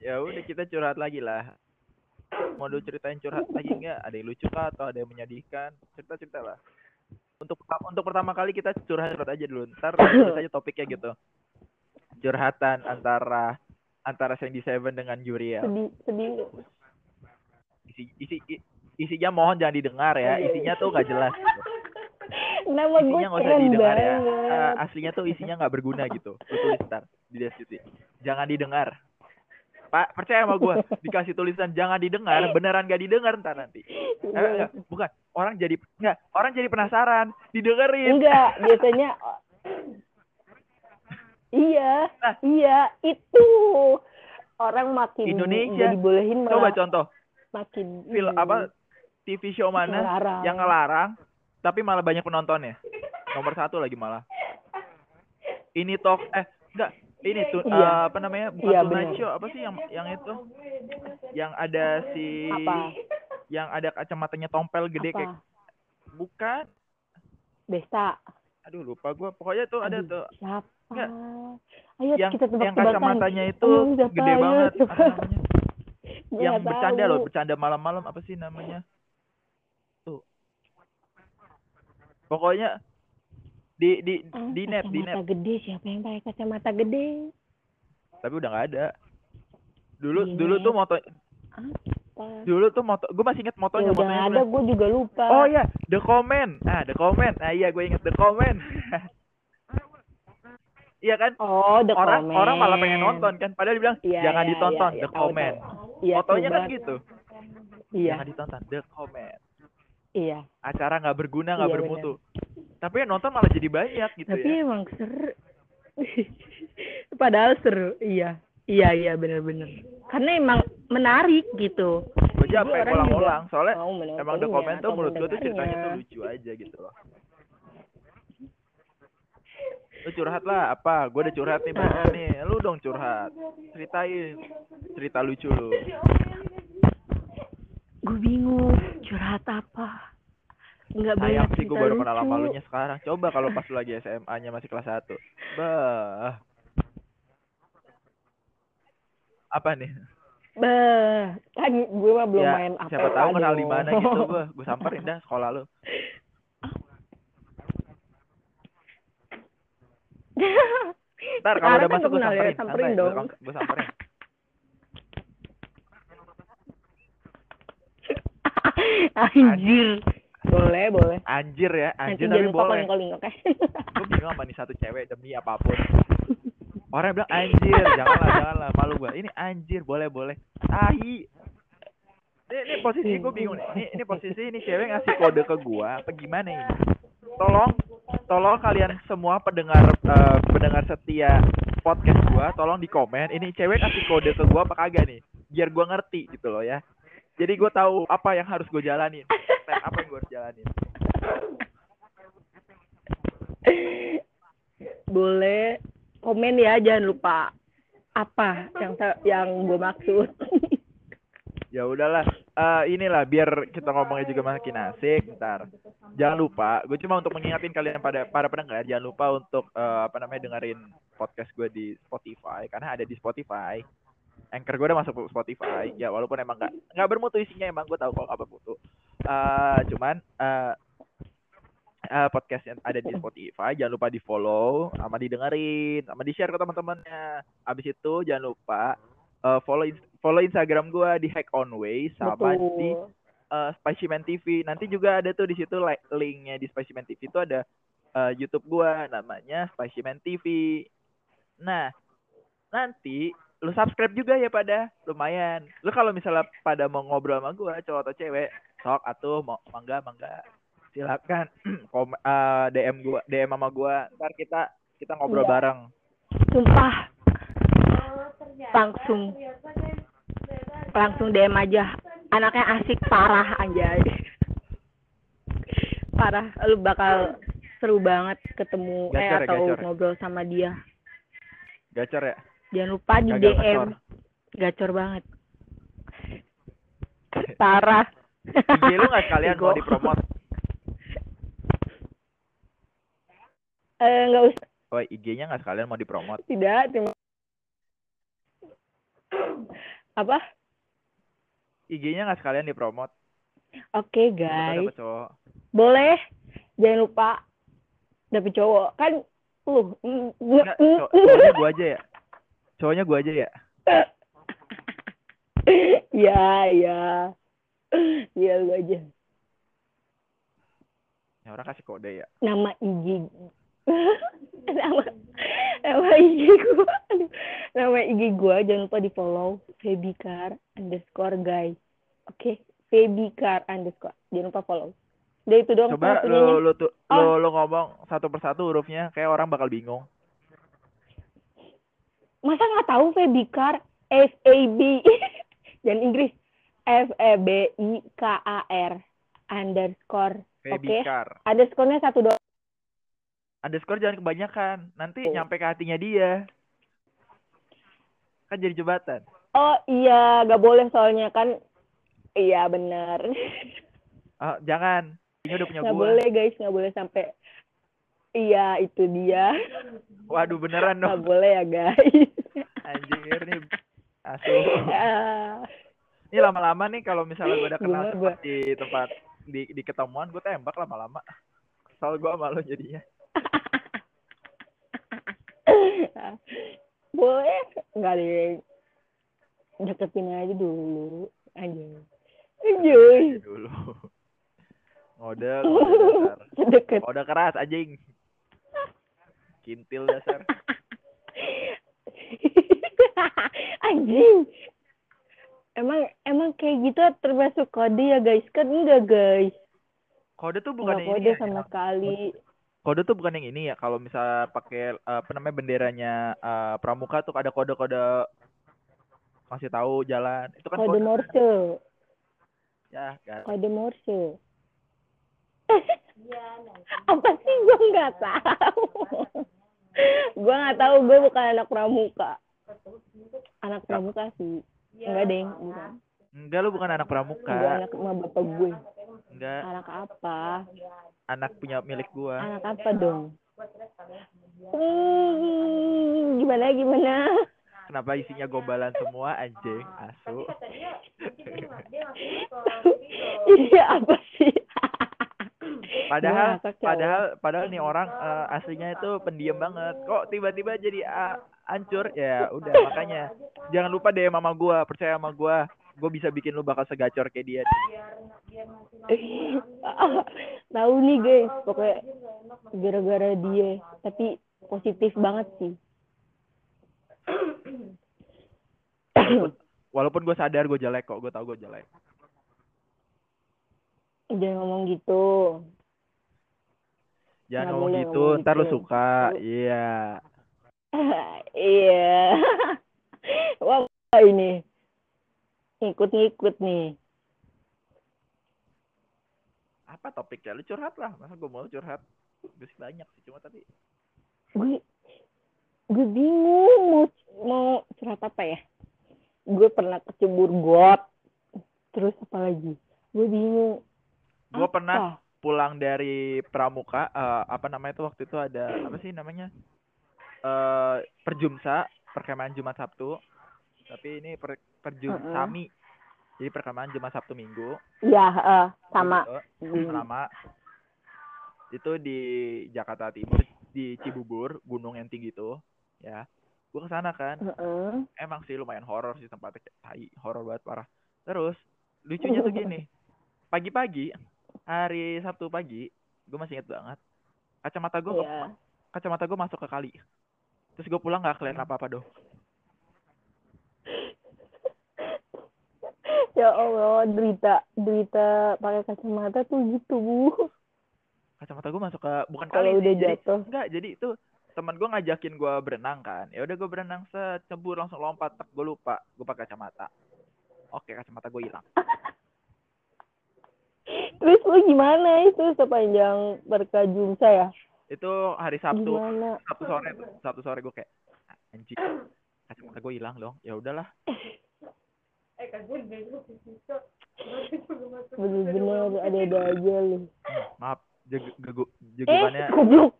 Ya udah kita curhat lagi lah. Mau lu ceritain curhat lagi nggak? Ada yang lucu kah atau ada yang menyedihkan? Cerita-cerita lah. Untuk untuk pertama kali kita curhat-curhat aja dulu. Ntar [COUGHS] tulis aja topiknya gitu. Curhatan antara antara Sandy Seven dengan Juriel. sedih sedih Isi, isi, isinya mohon jangan didengar ya. Isinya tuh gak jelas. Gitu. Nama gue Isinya keren didengar ya. banget Eh, aslinya tuh isinya nggak berguna gitu. Lu tulis ntar di deskripsi. Jangan didengar. Pak, percaya sama gue. Dikasih tulisan jangan didengar, beneran gak didengar ntar nanti. Eh, enggak, bukan. Orang jadi enggak, orang jadi penasaran, didengerin. enggak biasanya [LAUGHS] iya Nah. iya itu orang makin Indonesia. jadi bolehin Coba malah contoh, makin film apa TV show mana ngelarang. yang ngelarang tapi malah banyak penontonnya. Nomor satu lagi malah. Ini talk eh enggak, ini tuh Iya. eh, apa namanya? Bukan Iya, Tonight. Show, apa sih yang yang itu? Yang ada si apa yang ada kacamatanya tompel gede apa kayak bukan Desta aduh lupa gua pokoknya tuh ada Aduh, tuh siapa Enggak. ayo yang kita yang tebak-tebakan kacamatanya itu Ayo, gede banget apa namanya [LAUGHS] yang bercanda tahu. loh bercanda malam-malam apa sih namanya tuh pokoknya di di Ah, di net di net. gede siapa yang pakai kacamata gede? Tapi udah nggak ada. Dulu Di dulu tuh net. moto apa? dulu tuh moto gue masih inget ya motonya udah motonya ada gue juga lupa. Oh ya the comment. Ah the comment. Ah iya gue inget the comment. [LAUGHS] Iya kan? Oh the orang comment. orang malah pengen nonton kan? Padahal dibilang Iya, jangan iya, ditonton iya, the iya, comment. iya fotonya kan gitu. Iya. Jangan ditonton the comment iya. Acara nggak berguna nggak Iya, bermutu. tapi yang nonton malah jadi banyak gitu tapi ya. emang seru. [LAUGHS] Padahal seru. Iya. Iya iya bener-bener karena emang menarik gitu. Gue aja juga ulang-ulang. Soalnya emang the comment tuh atau menurut gue tuh ceritanya tuh lucu aja gitu loh. Lu curhat lah apa? Gue udah curhat nih Nah. nih lu dong curhat. Ceritain cerita lucu lu gue bingung curhat apa? Nggak banyak sayang sih gue baru kenal sama lucu. lu nya sekarang. Coba kalau pas lu lagi SMA nya masih kelas 1 bah. Apa nih? Bah, kan gue mah belum ya main apa siapa tahu kenal di mana gitu [LAUGHS] bah. Gue samperin dah sekolah lu. [LAUGHS] Ntar kalau udah kan masuk gue kenal ya, samperin. samperin dong. gue samperin [LAUGHS] Anjir. Boleh, boleh. anjir ya Nanti anjir jangan tapi boleh. calling-calling, oke? [LAUGHS] gue bingung sama nih satu cewek demi apa pun. Orang bilang anjir janganlah janganlah malu gue ini anjir boleh boleh. Tahi. Ini, ini posisi gue bingung nih. Ini, ini posisi ini cewek ngasih kode ke gue apa gimana ini? Tolong tolong kalian semua pendengar eh, pendengar setia podcast gue tolong di komen ini cewek ngasih kode ke gue apa kagak nih? Biar gue ngerti gitu loh ya jadi gue tahu apa yang harus gue jalanin. Apa yang gue harus jalanin. Boleh komen ya, jangan lupa apa yang yang gue maksud. [LAUGHS] ya udahlah. Eh inilah biar kita ngomongnya juga makin asik ntar jangan lupa gue cuma untuk mengingatkan kalian pada para pendengar jangan lupa untuk eh, apa namanya dengerin podcast gue di Spotify karena ada di Spotify Anchor gue udah masuk Spotify. Ya walaupun emang nggak nggak bermutu isinya emang gue tahu kalau nggak bermutu. Eh cuman eh eh, podcast yang ada di Spotify jangan lupa di follow sama didengerin sama di share ke teman-temannya. Abis itu jangan lupa eh, follow follow Instagram gua di Hack On Way sama di Betul. eh, Spicyman TV nanti juga ada tuh di situ like linknya di Spicyman TV itu ada eh, YouTube gua namanya Spicyman TV nah nanti lu subscribe juga ya pada lumayan lu kalau misalnya pada mau ngobrol sama gua cowok atau cewek sok atuh mau mangga mangga silakan [CLEARS THROAT] kom eh, DM gua DM sama gua ntar kita kita ngobrol Iya. bareng Sumpah, Oh, ternyata. langsung langsung DM aja. Anaknya asik parah anjay. [LAUGHS] Parah, lu bakal seru banget ketemu eh Gacor ya, atau gacor ya? ngobrol sama dia. gacor ya Jangan lupa di Gagal DM. gacor. Gacor banget. parah. IG lu nggak sekalian [LAUGHS] mau dipromot? Eh, nggak usah. Oh, IG-nya nggak sekalian mau dipromot. Tidak, terima Apa? IG-nya nggak sekalian dipromot. Oke, tahu guys. cowok. Boleh. Jangan lupa dapet cowok. Kan lu mm, Nggak, mm, cow- cowoknya gua aja ya. Cowoknya gua aja ya. [LAUGHS] Ya, ya. Ya, lu aja. Ya orang kasih kode ya. Nama IG. [LAUGHS] nama, nama IG. Aduh. Nama IG gua jangan lupa di follow. Febikar underscore guys. Oke. Febikar underscore. Jangan lupa follow. Udah itu doang. Coba punyanya. lu tuh Oh. lu, lu ngomong satu persatu hurufnya kayak orang bakal bingung. Masa nggak tahu Febikar? F A B. [LAUGHS] Jangan Inggris. F E B I K A R underscore. Oke. Febikar. Underscore-nya satu doang. Underscore jangan kebanyakan. Nanti Oh. nyampe ke hatinya dia. Kan jadi jembatan. Oh iya, nggak boleh soalnya kan. Iya benar. Ah, jangan. Ini udah punya Nggak gua. boleh guys, nggak boleh sampai. Iya itu dia. Waduh beneran dong. boleh ya guys. Anjir nih. Asuh. Ah, Ini lama-lama nih kalau misalnya gue udah kenal Gua- gua- di tempat di di ketemuan gue tembak lama-lama. Soal gue malu jadinya. [LAUGHS] boleh nggak deh deketin aja dulu aja aja Dulu. Ngode, ngode dasar. [LAUGHS] deket Ngode keras anjing. Kintil dasar. [LAUGHS] anjing emang emang kayak gitu termasuk kode ya guys kan enggak guys Kode tuh bukan enggak yang kode ini ya. sama sekali Kode tuh bukan yang ini ya. Kalau misal pakai eh, apa namanya benderanya eh, pramuka tuh ada kode-kode kasih tahu jalan. Itu kan kode kode. morse Ya, kan. kode morse [LAUGHS] apa sih gue nggak tahu [LAUGHS] gue nggak tahu gue bukan anak pramuka. Anak pramuka sih. Enggak deh bukan. Enggak lu bukan anak gue pramuka. anak sama bapak gue Enggak, anak apa? Anak punya milik gua. anak apa dong? Hmm, gimana gimana? Kenapa isinya gombalan semua anjing, asu. [LAUGHS] iya apa sih [LAUGHS] Padahal ya padahal padahal nih orang eh, aslinya itu pendiam banget. Kok tiba-tiba jadi hancur? Ya udah makanya jangan lupa deh sama gua, percaya sama gua. Gue bisa bikin lu bakal segacor kayak dia. [LAUGHS] tahu nih guys pokoknya gara-gara dia tapi positif banget sih Walaupun, walaupun gue sadar gue jelek kok, gue tau gue jelek. jangan ngomong gitu Jangan ngomong gitu, ngomong ntar lu gitu. suka. Iya. [LAUGHS] iya [LAUGHS] wah ini ngikut-ngikut nih Apa topiknya? Lu curhat lah. Masa gue mau curhat? Gue sih banyak sih, cuma tadi gue gue bingung mau mau curhat apa ya gue pernah kecebur got terus apa lagi gue bingung gue pernah pulang dari pramuka eh, apa namanya itu waktu itu ada apa sih namanya? Eh perjumsa perkemahan Jumat Sabtu. Tapi ini per, perjum Mm-mm. sami. Jadi perkemahan Jumat Sabtu Minggu. Ya eh, sama. Gitu, selama itu di Jakarta Timur di Cibubur gunung yang tinggi itu ya. Gue ke sana kan. Heeh. emang sih lumayan horor sih tempatnya tai horor banget parah. Terus lucunya tuh gini. Pagi-pagi hari Sabtu pagi gue masih inget banget. Kacamata gue Iya. kacamata gue masuk ke kali. Terus gue pulang nggak kelihatan apa apa dong [LAUGHS] ya Allah derita derita pakai kacamata tuh gitu bu. Kacamata gue masuk ke bukan kali udah sih jadi jatuh. enggak jadi itu teman gue ngajakin gue berenang kan. Ya udah gue berenang secebur langsung lompat tak gue lupa gue pakai kacamata. Oke kacamata gue hilang [LAUGHS] terus lu gimana itu sepanjang berkajum saya itu hari Sabtu gimana Sabtu sore tuh. Sabtu sore gue kayak "Ah, anjing kacamata gue hilang dong ya udahlah [LAUGHS] Eh, kan sih. Bener-bener ada-ada aja lu. Maaf, jeg- gegu- Eh, goblok.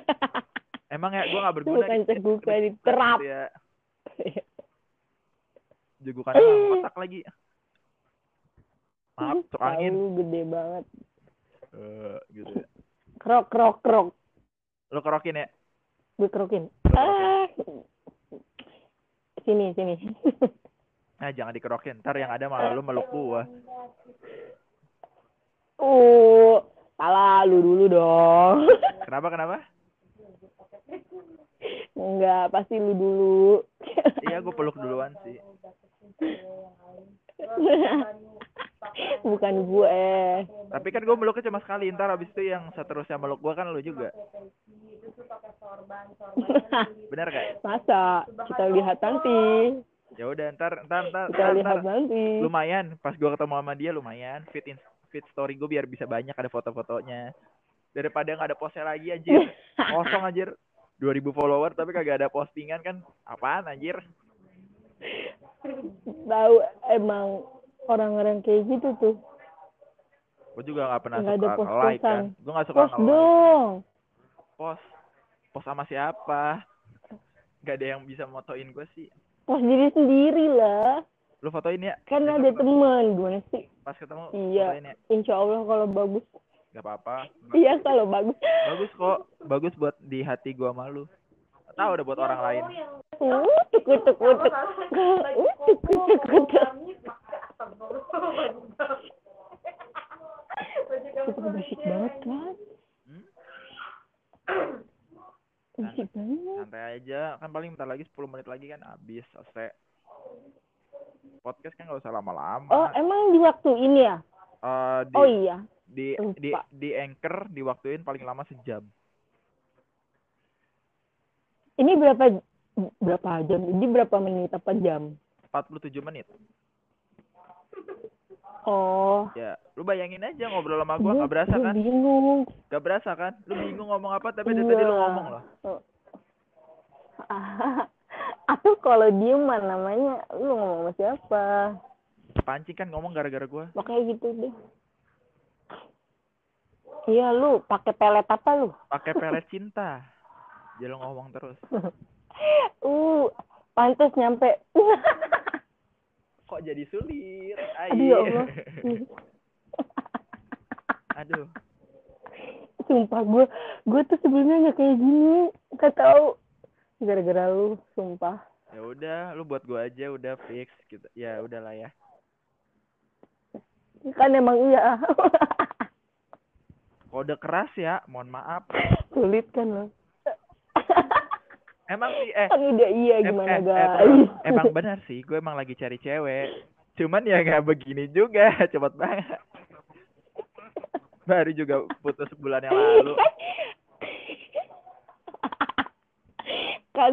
[LAUGHS] emang ya gue nggak berguna Bukan gitu. cegukan, Gitu diterap. ya. Jegukannya nggak kotak lagi. Maaf, cok angin. Tahu gede banget. Eh, gitu ya. Krok, krok, krok. Lo kerokin ya? Gue kerokin. Lo kerokin. Ah. Sini, sini. [LAUGHS] Nah, jangan dikerokin. Ntar yang ada malah lu meluk gua. Oh, salah lu dulu dong. [LAUGHS] Kenapa, kenapa? Enggak, pasti lu dulu. Iya, gue peluk duluan sih. [LAUGHS] [LAUGHS] Bukan gue. Tapi kan gue meluknya cuma sekali. Ntar abis itu yang seterusnya meluk gua kan lu juga. [LAUGHS] Bener gak? Masa? Kita lihat nanti. Ya udah, ntar, ntar, ntar, Kita ntar, lihat ntar. nanti. Lumayan, pas gua ketemu sama dia lumayan. Fit in, fit story gue biar bisa banyak ada foto-fotonya. Daripada nggak ada postnya lagi anjir. [LAUGHS] Kosong anjir. 2000 follower tapi kagak ada postingan kan apaan anjir Tahu emang orang-orang kayak gitu tuh. gue juga nggak pernah ada suka post-postan. like kan gue nggak suka Post nge-like. dong. post post sama siapa nggak ada yang bisa motoin gue sih Post diri sendiri lah. lu fotoin ya Kan ada ketemu. teman gimana sih? pas ketemu Iya. fotoin ya Insya Allah kalau bagus. nggak apa-apa Iya kalau bagus. bagus kok bagus buat di hati gua malu tahu udah buat orang lain Uh, tuk tuk tuk tuk. Uh, tuk tuk tuk tuk. Itu berisik banget kan? Hmm? Berisik banget. santai aja kan paling bentar lagi 10 menit lagi kan habis selesai podcast kan nggak usah lama-lama Oh emang di waktu ini ya? Eh, di, Oh iya. di di lupa. di anchor diwaktuin paling lama sejam Ini berapa berapa jam? Ini berapa menit apa jam? 47 menit Oh. ya lu bayangin aja ngobrol sama gua nggak berasa kan bingung. nggak berasa kan lu bingung ngomong apa tapi dari tadi lu Iya. ngomong loh [LAUGHS] Atau kalau diem mah namanya lu ngomong sama siapa? pancing kan ngomong gara-gara gua Makanya gitu deh. Iya lu pakai pelet apa lu? pakai pelet cinta jadi lu ngomong terus [LAUGHS] Uh, pantas nyampe. kok jadi sulit Aduh ya Allah. [LAUGHS] aduh Sumpah gue, gue tuh sebelumnya nggak kayak gini, nggak tahu gara-gara lu, sumpah. ya udah lu buat gua aja udah fix gitu. Ya udahlah ya. Kan emang iya, [LAUGHS] kode keras ya mohon maaf. Sulit kan lo. emang sih eh. Kan udah iya em- gimana eh, eh, guys? terus, emang benar sih gue emang lagi cari cewek. Cuman ya nggak begini juga [LAUGHS] cepet banget. Baru juga putus bulan yang lalu [LAUGHS] kan,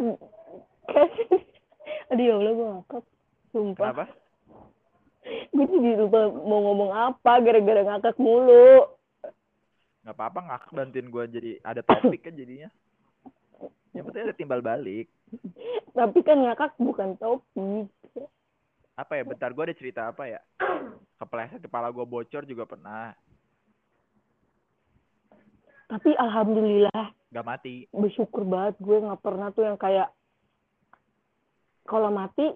kan, [LAUGHS] aduh ya Allah gue ngakak, sumpah. kenapa? Gue jadi lupa mau ngomong apa gara-gara ngakak mulu. nggak apa-apa ngakak bantuin gue jadi ada topik kan jadinya. Yang penting ada timbal balik. Tapi kan ngakak bukan topik. apa ya bentar gue ada cerita apa ya? Kepleset kepala gue bocor juga pernah Tapi alhamdulillah nggak mati bersyukur banget gue nggak pernah tuh yang kayak kalau mati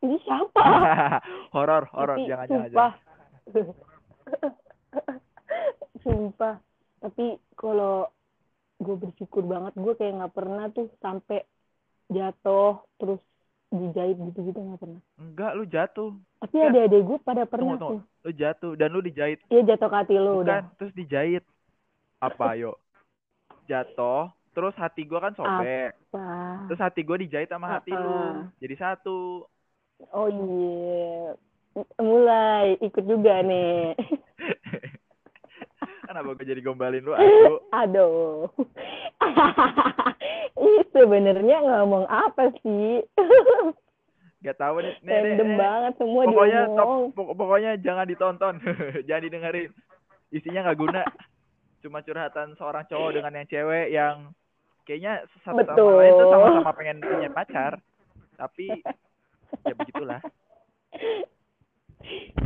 ini siapa? [LAUGHS] horor horor jangan jangan sumpah. jangan [LAUGHS] sumpah. Tapi kalau gue bersyukur banget gue kayak nggak pernah tuh sampai jatuh terus dijahit gitu-gitu nggak pernah. enggak lu jatuh Tapi Ya. ada adik gue pada pernah tunggu tunggu tuh. lu jatuh dan lu dijahit Iya jatuh ke hati udah. bukan terus dijahit apa yo jatuh terus hati gua kan sobek Apa? terus hati gua dijahit sama hati lu jadi satu Oh iya. Mulai ikut juga nih. [LAUGHS] kenapa gua jadi gombalin lu aku [LAUGHS] Aduh. [LAUGHS] Ini sebenarnya ngomong apa sih? Gak tahu nih nih, nih, Random nih. banget semua pokoknya top, diomong. pokoknya jangan ditonton jangan didengerin isinya nggak guna cuma curhatan seorang cowok dengan yang cewek yang kayaknya satu sama lain tuh sama-sama pengen punya pacar. Tapi ya begitulah.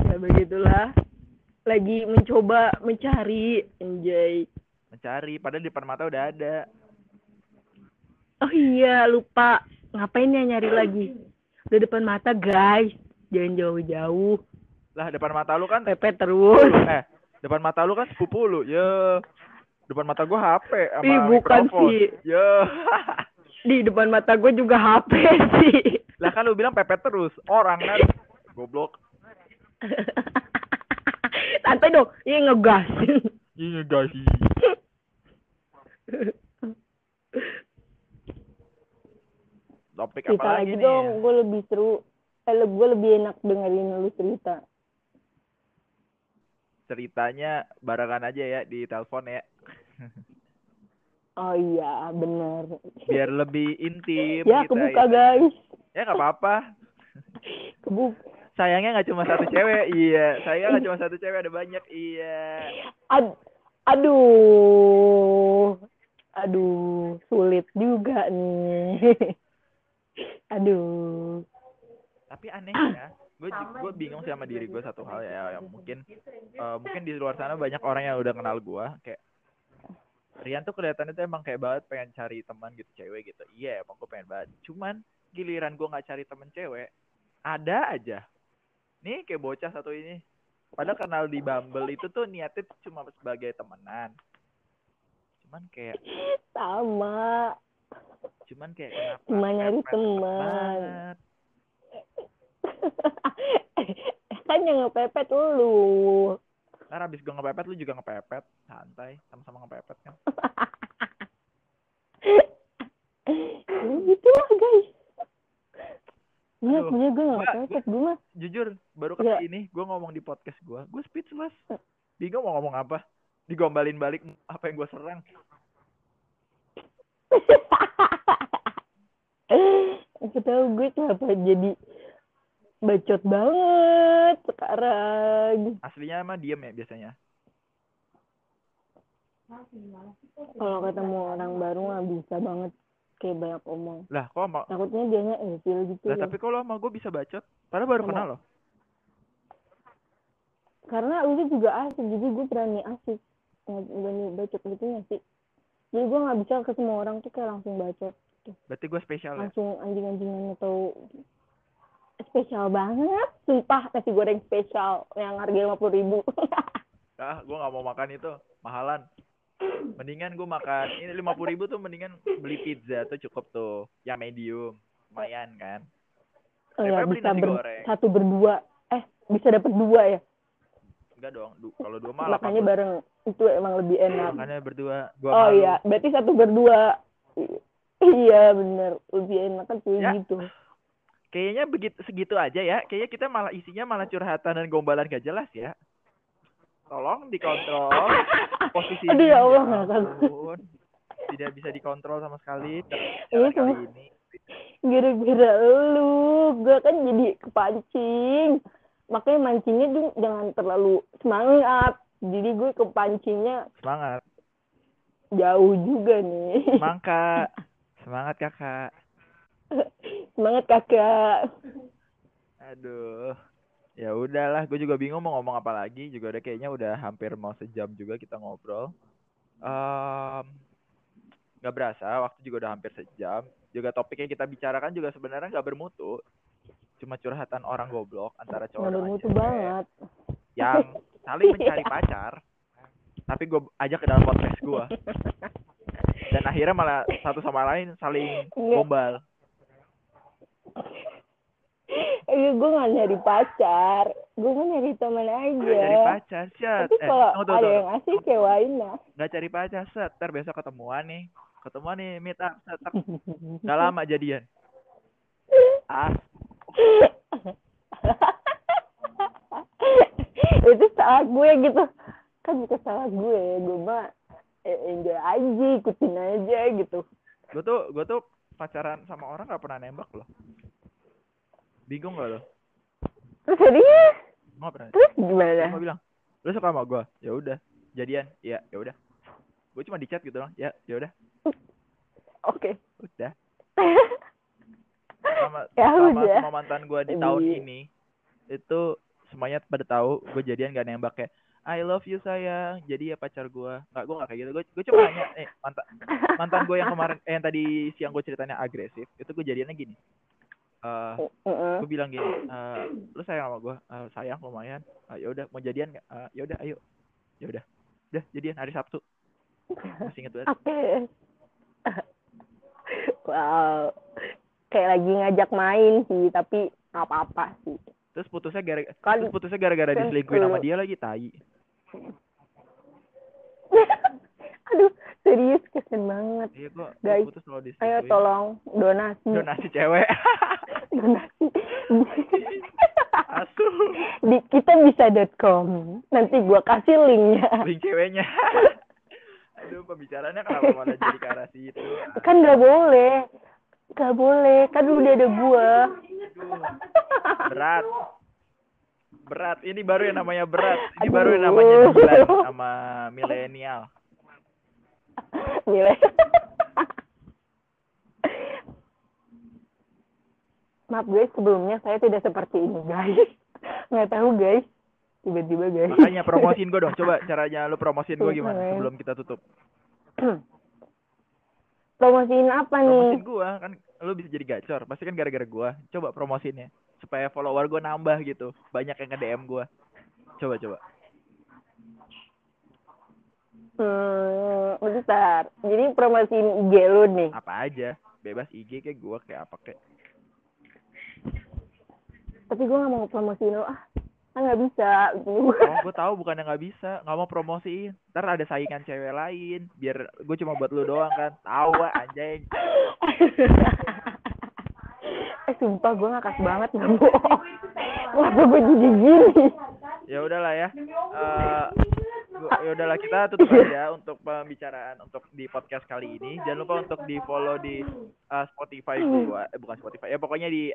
Ya begitulah. Lagi mencoba mencari enjoy Mencari, padahal di depan mata udah ada. oh iya lupa. Ngapain ya nyari lagi? Udah depan mata guys. Jangan jauh-jauh. Lah depan mata lu kan pepet terus. Eh depan mata lu kan sepupu lu. Ya. Depan mata gua HP sama Ih, bukan mikrofon. sih. Ya. [LAUGHS] di depan mata gue juga HP [LAUGHS] sih lah kan lu bilang pepet terus. Orang kan goblok. [LAUGHS] santai dong ini ngegas Iya guys. Topik apa cerita lagi nih? dong gue lebih seru eh gue lebih enak dengerin lu cerita Ceritanya barengan aja ya di telepon ya. oh iya bener Biar lebih intim ya kita kebuka ini. guys Ya nggak apa-apa. kebuka Sayangnya nggak cuma satu cewek. Iya, saya nggak cuma [LAUGHS] satu cewek ada banyak. Iya. Ad- aduh aduh sulit juga nih [LAUGHS] aduh Tapi anehnya, gue gue bingung sih sama diri gue satu hal ya, yang mungkin eh, mungkin di luar sana banyak orang yang udah kenal gue kayak Rian tuh kelihatannya tuh emang kayak banget pengen cari teman gitu cewek gitu. Iya, emang gue pengen banget. Cuman giliran gue nggak cari temen cewek, ada aja. Nih kayak bocah satu ini. Padahal kenal di Bumble itu tuh niatnya cuma sebagai temenan. Cuman kayak sama cuman kayak kenapa Cuma nyari teman. [LAUGHS] kan yang ngepepet lu. Ntar abis gue ngepepet lu juga ngepepet. Santai sama-sama ngepepet kan. Ya gitu lah guys. Iya, punya gue gak ngepepet gue mah. jujur baru Iya. kali ini gue ngomong di podcast gue gue speechless. Bingung mau ngomong apa? Digombalin balik apa yang gue serang. [LAUGHS] Aku tahu gue kenapa jadi bacot banget sekarang. aslinya mah diem ya biasanya Kalau ketemu orang baru nggak bisa banget kayak banyak omong. lah kok sama Takutnya dianya ilfil gitu lah loh. tapi kalau sama gue bisa bacot padahal baru Sama- kenal loh Karena lu juga asik, jadi gue berani asik. Berani bacot gitu nggak sih? Jadi gue nggak bisa ke semua orang tuh kayak langsung bacot. berarti gue spesial ya Langsung anjing-anjingan atau spesial banget. Sumpah nasi goreng spesial yang harga lima puluh ribu. [LAUGHS] ah gue nggak mau makan itu mahalan mendingan gue makan ini lima puluh ribu tuh mendingan beli pizza tuh cukup tuh yang medium lumayan kan Oh ya, bisa nasi ber- goreng. satu berdua. Eh, bisa dapat dua ya. enggak dong du- kalau dua malah Makanya bareng itu emang lebih enak. makanya berdua gua Oh malu. iya, berarti satu berdua. Iya bener, lebih enak kan Ya. gitu. Kayaknya begitu segitu aja ya kayaknya kita malah isinya malah curhatan dan gombalan gak jelas ya tolong dikontrol posisinya Aduh ya Allah, ampun. tidak bisa dikontrol sama sekali Ini kali semua- ini Gara-gara lu, gue kan jadi kepancing. Makanya mancingnya tuh jangan terlalu semangat. Jadi gue kepancingnya semangat jauh juga nih. semangat [LAUGHS] semangat kakak semangat kakak. aduh. Ya udahlah gue juga bingung mau ngomong apa lagi. Juga udah kayaknya udah hampir mau sejam juga kita ngobrol. Em, nggak berasa waktu juga udah hampir sejam. Juga topik yang kita bicarakan juga sebenarnya nggak bermutu. Cuma curhatan orang goblok antara cowok dan bermutu banget. yang saling mencari [LAUGHS] pacar tapi gue ajak ke dalam podcast gue dan akhirnya malah satu sama lain saling gombal Eh, gue gak nyari pacar. Gue mau nyari teman aja. cari pacar set Tapi eh, kalau tunggu, tunggu, ada tunggu. yang asik kewain lah. nggak cari pacar set ntar besok ketemuan nih. Ketemuan nih meet up set nggak lama jadian. Ah. [LAUGHS] Itu salah gue gitu. Kan bukan salah gue. Gue mah eh, enjoy aja ikutin aja gitu. Gue tuh gue tuh pacaran sama orang nggak pernah nembak loh bingung gak lo? Terus nggak pernah terus gimana? Gue bilang lu suka sama gue ya udah jadian. Iya ya udah. Gue cuma di chat gitu loh ya ya udah. Oke. Udah. [LAUGHS] Sama Ya sama udah. semua mantan gue di tahun Iya. ini itu semuanya pada tahu gue jadian gak nembak kayak I love you sayang. Jadi ya pacar gue nggak gue nggak kayak gitu. Gue gue cuma nanya eh mantan mantan gue yang kemarin eh yang tadi siang gue ceritanya agresif itu gue jadiannya gini eh Heeh. gue bilang gini eh lu sayang sama gue "Eh, sayang lumayan Ah, ya udah mau jadian nggak "Eh, ya udah ayo ya udah udah jadian hari Sabtu masih inget banget Oke. [LAUGHS] wow. Kayak lagi ngajak main sih, tapi nggak apa-apa sih. terus putusnya gara Kali terus putusnya gara-gara diselingkuhin sama dia lagi tai [LAUGHS] Aduh, serius kesen banget. iya kok Guys, putus kalau Ayo diselingkuhin tolong donasi. donasi cewek [LAUGHS] donasi. asu Di kita bisa.com. Nanti gua kasih linknya. link ceweknya aduh pembicaraannya kenapa malah jadi ke arah situ Kan nggak boleh. Nggak boleh. Kan udah ada gua. Berat berat ini baru yang namanya berat ini Aduh. baru yang namanya gila sama milenial Nilai. Maaf guys, sebelumnya saya tidak seperti ini guys. Nggak tahu guys. Tiba-tiba guys. makanya promosiin gue dong coba caranya lu promosiin gue gimana Boleh. sebelum kita tutup [CLEARS THROAT] Promosiin apa nih? promosiin gue kan lu bisa jadi gacor pasti kan gara-gara gue coba promosiinnya supaya follower gue nambah gitu banyak yang nge DM gue coba coba Hmm, bentar. Jadi promosiin IG lu nih. apa aja bebas IG kayak gue kayak apa kayak Tapi gue nggak mau promosiin lu. Ah, kan nggak bisa. oh gue tahu bukan yang nggak bisa nggak mau promosiin ntar ada saingan cewek lain biar gue cuma buat lu doang kan tahu ah, anjing eh sumpah gue ngakas banget nggak bohong. Kenapa gue jadi gini? ya udahlah ya gua- ya udahlah kita [LAUGHS] tutup aja untuk pembicaraan untuk di podcast kali ini. Jangan lupa untuk di follow di eh, Spotify gua. Eh bukan Spotify. Ya pokoknya di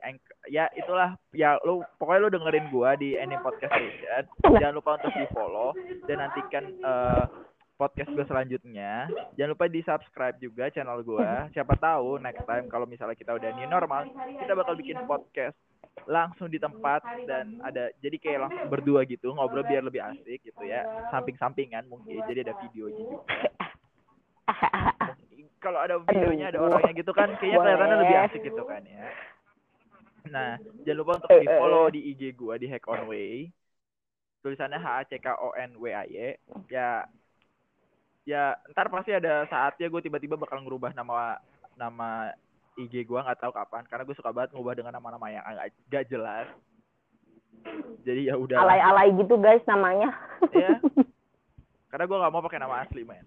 ya itulah. Ya lu pokoknya lu dengerin gua di Any Podcast Station. Jangan lupa untuk di follow dan nantikan eh, podcast gue selanjutnya. Jangan lupa di subscribe juga channel gua. Siapa tahu next time kalau misalnya kita udah new normal kita bakal bikin podcast langsung di tempat dan ada jadi kayak langsung berdua gitu ngobrol biar lebih asik gitu ya. Samping-sampingan mungkin jadi ada videonya juga [LAUGHS] kalau ada videonya ada orangnya gitu kan kayaknya kelihatannya lebih asik gitu kan ya. Nah jangan lupa untuk di follow di IG gua di Hack On Way. Tulisannya H A C K O N W A Y. Ya ya ntar pasti ada saatnya gue tiba-tiba bakal ngerubah nama nama IG gua nggak tahu kapan karena gue suka banget ngubah dengan nama-nama yang agak gak jelas jadi ya udah Alay-alay gitu guys namanya. Iya. [LAUGHS] karena gue nggak mau pakai nama asli men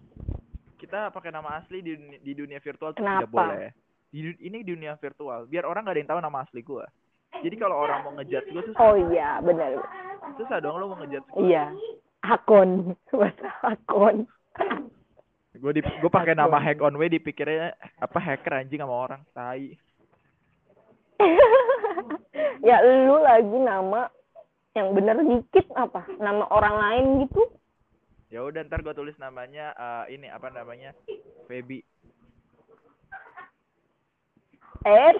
kita pakai nama asli di dunia, di dunia virtual tuh tidak boleh di ini dunia virtual biar orang gak ada yang tahu nama asli gua jadi kalau orang mau ngejat gue susah Oh iya, benar. susah dong lo mau ngejat Iya. Akun, bahasa [LAUGHS] akun. Gue di gue pakai nama hack on way dipikirnya apa hacker anjing sama orang tai [LAUGHS] ya lu lagi nama yang bener dikit apa? Nama orang lain gitu? ya udah ntar gue tulis namanya eh, ini apa namanya Feby Eh,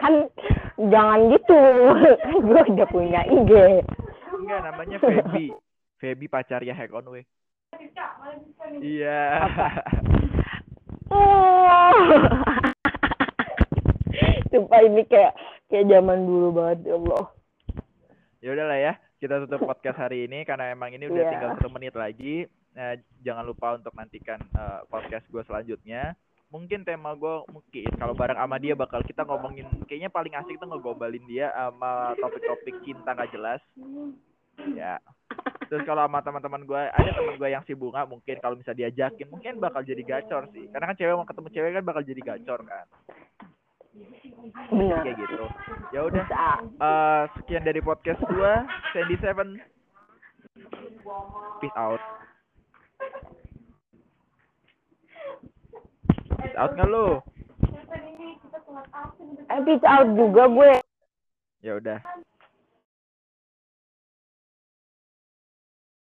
kan jangan gitu. [LAUGHS] Kan gue udah punya IG. enggak namanya Feby Feby pacarnya hack on way iya Oh. [LAUGHS] Sumpah ini kayak kayak zaman dulu banget ya Allah. ya udahlah ya kita tutup podcast hari ini karena emang ini udah Iya. tinggal satu menit lagi Nah, jangan lupa untuk nantikan eh, podcast gue selanjutnya mungkin tema gue mungkin kalau bareng sama dia bakal kita ngomongin kayaknya paling asik tuh ngegombalin dia sama topik-topik cinta nggak jelas ya. Terus kalau sama teman-teman gue ada teman gue yang si bunga mungkin kalau bisa diajakin mungkin bakal jadi gacor sih. Karena kan cewek mau ketemu cewek kan bakal jadi gacor kan. Benar. kayak gitu. Ya udah. Eh, sekian dari podcast gua Sandy Seven. Peace out. Peace out nggak lu? Eh, peace out juga gue. ya udah